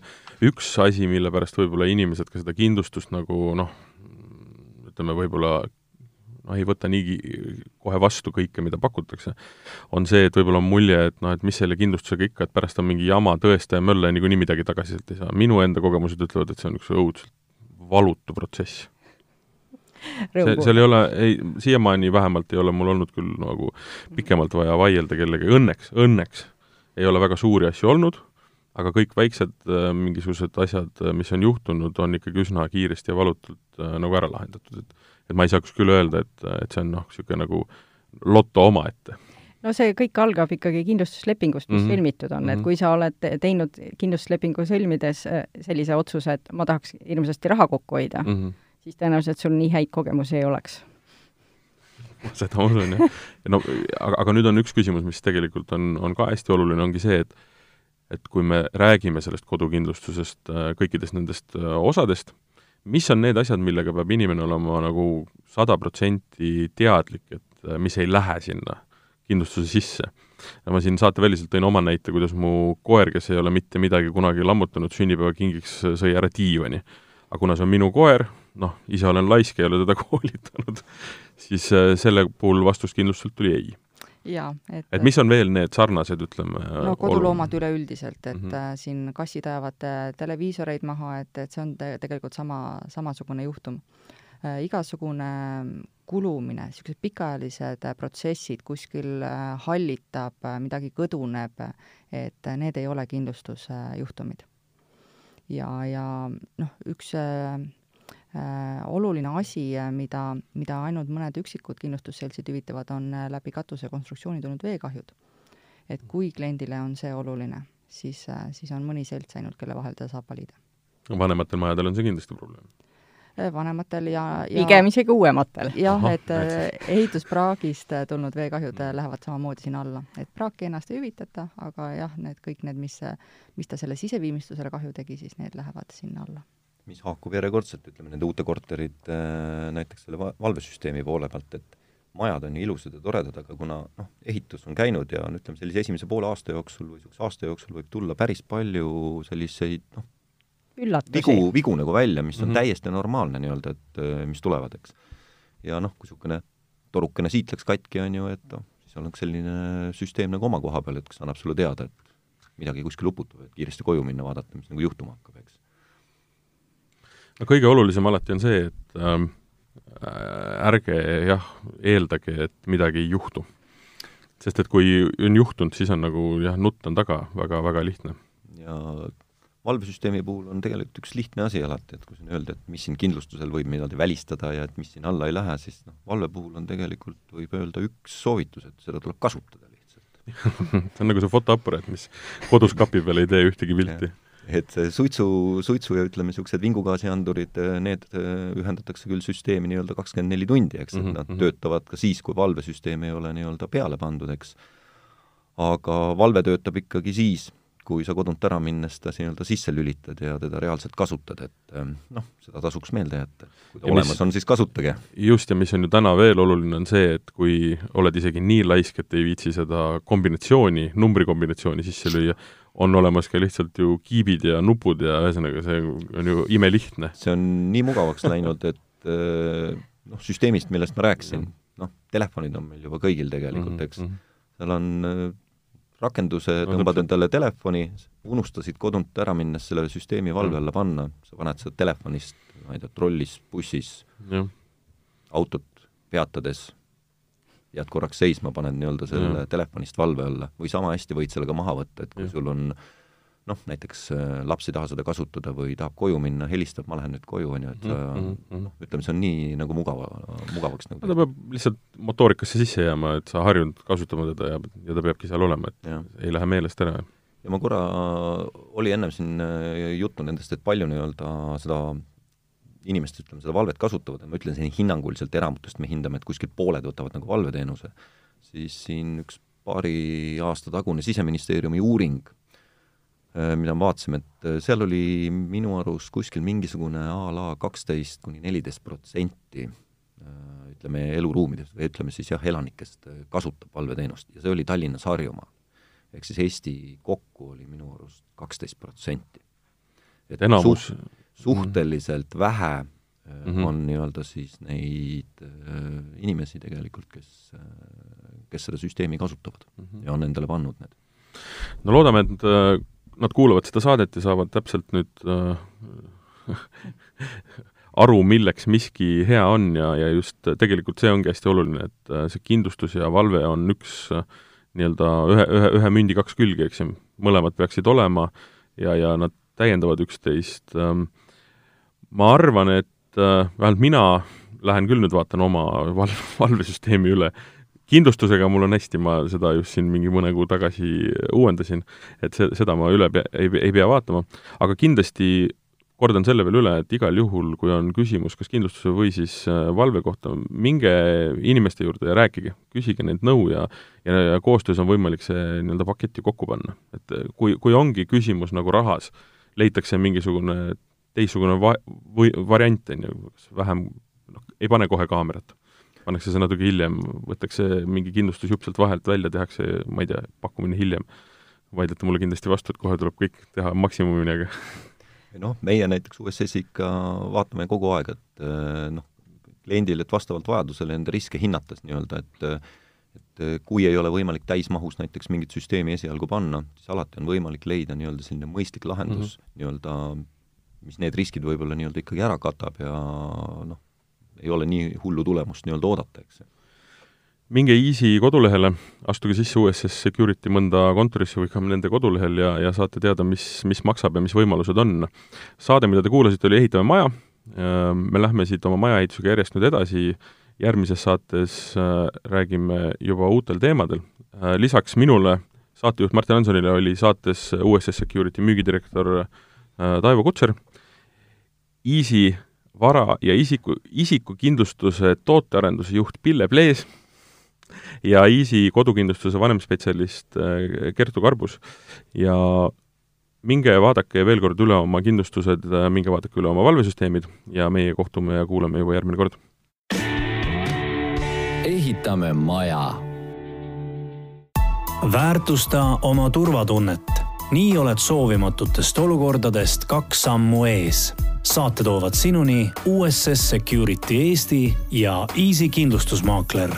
üks asi, mille pärast võib-olla inimesed ka seda kindlustust nagu noh, ütleme võib-olla noh, ei võta nii kohe vastu kõike, mida pakutakse, on see, et võib-olla on mulje, et noh, et mis selle kindlustusega ikka, et pärast on mingi jama, tõestaja, mölla ja niikuinii midagi tagasi sealt ei saa. minu enda kogemused ütlevad, et see on üks õudselt valutu protsess [LAUGHS] see, seal ei ole, ei, siiamaani vähemalt ei ole mul olnud küll nagu pikemalt vaja vaielda kellegagi, õnneks, õnneks ei ole väga suuri asju olnud, aga kõik väiksed äh, mingisugused asjad, äh, mis on juhtunud, on ikkagi üsna kiiresti ja valutult äh, nagu ära lahendatud, et et ma ei saaks küll öelda, et, et see on noh, niisugune nagu loto omaette. No see kõik algab ikkagi kindlustuslepingust, mis mm -hmm. sõlmitud on, et mhm. kui sa oled teinud kindlustuslepingu sõlmides sellise otsuse, et ma tahaks hirmsasti raha kokku hoida mm, -hmm siis tõenäoliselt sul nii häid kogemusi ei oleks. [LAUGHS] seda ma usun, jah. no aga, aga nüüd on üks küsimus, mis tegelikult on, on ka hästi oluline, ongi see, et et kui me räägime sellest kodukindlustusest, äh, kõikidest nendest äh, osadest, mis on need asjad, millega peab inimene olema nagu sada protsenti teadlik, et äh, mis ei lähe sinna kindlustuse sisse. ma siin saateväliselt tõin oma näite, kuidas mu koer, kes ei ole mitte midagi kunagi lammutanud, sünnipäevakingiks sõi ära diivani. aga kuna see on minu koer, noh, ise olen laisk, ei ole teda [LAUGHS] koolitanud, siis äh, selle puhul vastus kindlustuselt tuli ei. jaa, et et mis on veel need sarnased, ütleme no koduloomad üleüldiselt, et mm -hmm. siin kassid ajavad äh, televiisoreid maha, et, et see on te tegelikult sama, samasugune juhtum äh,. igasugune kulumine, niisugused pikaajalised protsessid, kuskil hallitab, midagi kõduneb, et need ei ole kindlustusjuhtumid. ja, ja noh, üks Äh, oluline asi, äh, mida, mida ainult mõned üksikud kindlustusseltsid hüvitavad, on äh, läbi katusekonstruktsiooni tulnud veekahjud. et kui kliendile on see oluline, siis, siis on mõni selts ainult, kelle vahel ta saab valida. vanematel majadel on see kindlasti probleem? vanematel ja, ja pigem isegi uuematel. jah, et ehituspraagist tulnud veekahjud lähevad samamoodi sinna alla, et praaki ennast ei hüvitata, aga jah, need kõik need, mis, mis ta selle siseviimistlusele kahju tegi, siis need lähevad sinna alla mis haakub järjekordselt, ütleme, nende uute korterite näiteks selle valvesüsteemi poole pealt, et majad on ju ilusad ja toredad, aga kuna noh, ehitus on käinud ja no ütleme, sellise esimese poole aasta jooksul või niisuguse aasta jooksul võib tulla päris palju selliseid noh, vigu, vigu nagu välja, mis on mm -hmm. täiesti normaalne nii-öelda, et mis tulevad, eks. ja noh, kui niisugune torukene siit läks katki, on ju, et noh, siis on selline süsteem nagu oma koha peal, et kes annab sulle teada, et midagi kuskil uputab, et kiiresti koju minna, vaadata, mis nagu juhtuma hakkab, eks no kõige olulisem alati on see, et ähm, ärge jah, eeldage, et midagi ei juhtu. sest et kui on juhtunud, siis on nagu jah, nutt on taga väga, väga lihtne. ja valvesüsteemi puhul on tegelikult üks lihtne asi alati, et kui siin öelda, et mis siin kindlustusel võib midagi välistada ja et mis siin alla ei lähe, siis noh, valve puhul on tegelikult, võib öelda, üks soovitus, et seda tuleb kasutada lihtsalt [LAUGHS] see on nagu see fotoaparaat, mis kodus kapi peal ei tee ühtegi pilti et suitsu, suitsu ja ütleme, niisugused vingugaasiandurid, need äh, ühendatakse küll süsteemi nii-öelda kakskümmend neli tundi, eks, et mm -hmm. nad mhm. töötavad ka siis, kui valvesüsteem ei ole nii-öelda peale pandud, eks. aga valve töötab ikkagi siis, kui sa kodunt ära minnes ta nii-öelda sisse lülitad ja teda reaalselt kasutad, et ähm, noh, seda tasuks meelde jätta. kui ta ja olemas mis, on, siis kasutage. just, ja mis on ju täna veel oluline, on see, et kui oled isegi nii laisk, et ei viitsi seda kombinatsiooni, numbrikombinatsiooni sisse lüüa, on olemas ka lihtsalt ju kiibid ja nupud ja ühesõnaga, see on ju imelihtne. see on nii mugavaks läinud, et äh, noh, süsteemist, millest ma rääkisin, noh, telefonid on meil juba kõigil tegelikult, mhm, eks. mm, -hmm. seal on äh, rakenduse, tõmbad endale telefoni, unustasid kodunt ära minnes selle süsteemi valve alla panna, sa paned seda telefonist, ma ei tea, trollis, bussis, autot peatades jääd korraks seisma, paned nii-öelda selle mm. telefonist valve alla või sama hästi võid selle ka maha võtta, et kui mm. sul on noh, näiteks äh, laps ei taha seda kasutada või tahab koju minna, helistab, ma lähen nüüd koju, on ju, et mm, mm, noh, ütleme, see on nii nagu mugava, mugavaks nagu ta peab lihtsalt motoorikasse sisse jääma, et sa harjunud kasutama teda ja, ja ta peabki seal olema, et ja. ei lähe meelest ära. ja ma korra, oli ennem siin äh, juttu nendest, et palju nii-öelda seda inimesed, ütleme, seda valvet kasutavad, ma ütlen siin hinnanguliselt eramutest me hindame, et kuskil pooled võtavad nagu äh, mida me vaatasime, et äh, seal oli minu arust kuskil mingisugune a la kaksteist kuni neliteist protsenti ütleme, eluruumidest või ütleme siis jah, elanikest kasutab valveteenust ja see oli Tallinnas Harjumaal. ehk siis Eesti kokku oli minu arust kaksteist protsenti. et enamus suht, suhteliselt vähe mm -hmm. on nii-öelda siis neid äh, inimesi tegelikult, kes äh,, kes seda süsteemi kasutavad mm -hmm. ja on endale pannud need. no loodame, et nad kuulavad seda saadet ja saavad täpselt nüüd äh, [LAUGHS] aru, milleks miski hea on ja, ja just tegelikult see ongi hästi oluline, et see kindlustus ja valve on üks nii-öelda ühe, ühe, ühe mündi kaks külge, eks ju, mõlemad peaksid olema ja, ja nad täiendavad üksteist. Ähm, ma arvan, et äh, vähemalt mina lähen küll nüüd vaatan oma val-, [LAUGHS] valvesüsteemi üle, kindlustusega mul on hästi, ma seda just siin mingi mõne kuu tagasi uuendasin, et see, seda ma üle pea, ei, ei pea vaatama, aga kindlasti kordan selle veel üle, et igal juhul, kui on küsimus kas kindlustuse või siis äh, valve kohta, minge inimeste juurde ja rääkige, küsige neilt nõu ja ja, ja koostöös on võimalik see nii-öelda pakett ju kokku panna. et kui, kui ongi küsimus nagu rahas, leitakse mingisugune teistsugune va-, või variant, on ju, vähem, noh, ei pane kohe kaamerat. pannakse see natuke hiljem, võetakse mingi kindlustusjupp sealt vahelt välja, tehakse, ma ei tea, pakkumine hiljem. vaidlete mulle kindlasti vastu, et kohe tuleb kõik teha maksimumini, aga [LAUGHS] noh, meie näiteks USS-i ikka vaatame kogu aeg, et eh, noh, kliendil, et vastavalt vajadusele enda riske hinnates nii-öelda, et et kui ei ole võimalik täismahus näiteks mingit süsteemi esialgu panna, siis alati on võimalik leida nii-öelda selline mõistlik lahendus mm -hmm. nii-öelda, mis need riskid võib-olla nii-öelda ikkagi ära katab ja noh, ei ole nii hullu tulemust nii-öelda oodata, eks minge Easy kodulehele, astuge sisse USS Security mõnda kontorisse või ka nende kodulehel ja, ja saate teada, mis, mis maksab ja mis võimalused on. saade, mida te kuulasite, oli Ehitame maja, me lähme siit oma majaehitusega järjest nüüd edasi, järgmises saates äh, räägime juba uutel teemadel. Äh, lisaks minule, saatejuht Martin Hansonile, oli saates USS Security müügidirektor äh, Taivo Kutser, Easy vara- ja isiku, isikukindlustuse tootearenduse juht Pille Plees ja Easy kodukindlustuse vanemspetsialist äh, Kertu Karbus ja minge vaadake veel kord üle oma kindlustused, äh, minge vaadake üle oma valvesüsteemid ja meie kohtume ja kuuleme juba järgmine kord. ehitame maja. väärtusta oma turvatunnet. Nii oled soovimatutest olukordadest kaks sammu ees. saate toovad sinuni USS Security Eesti ja Easy kindlustusmaakler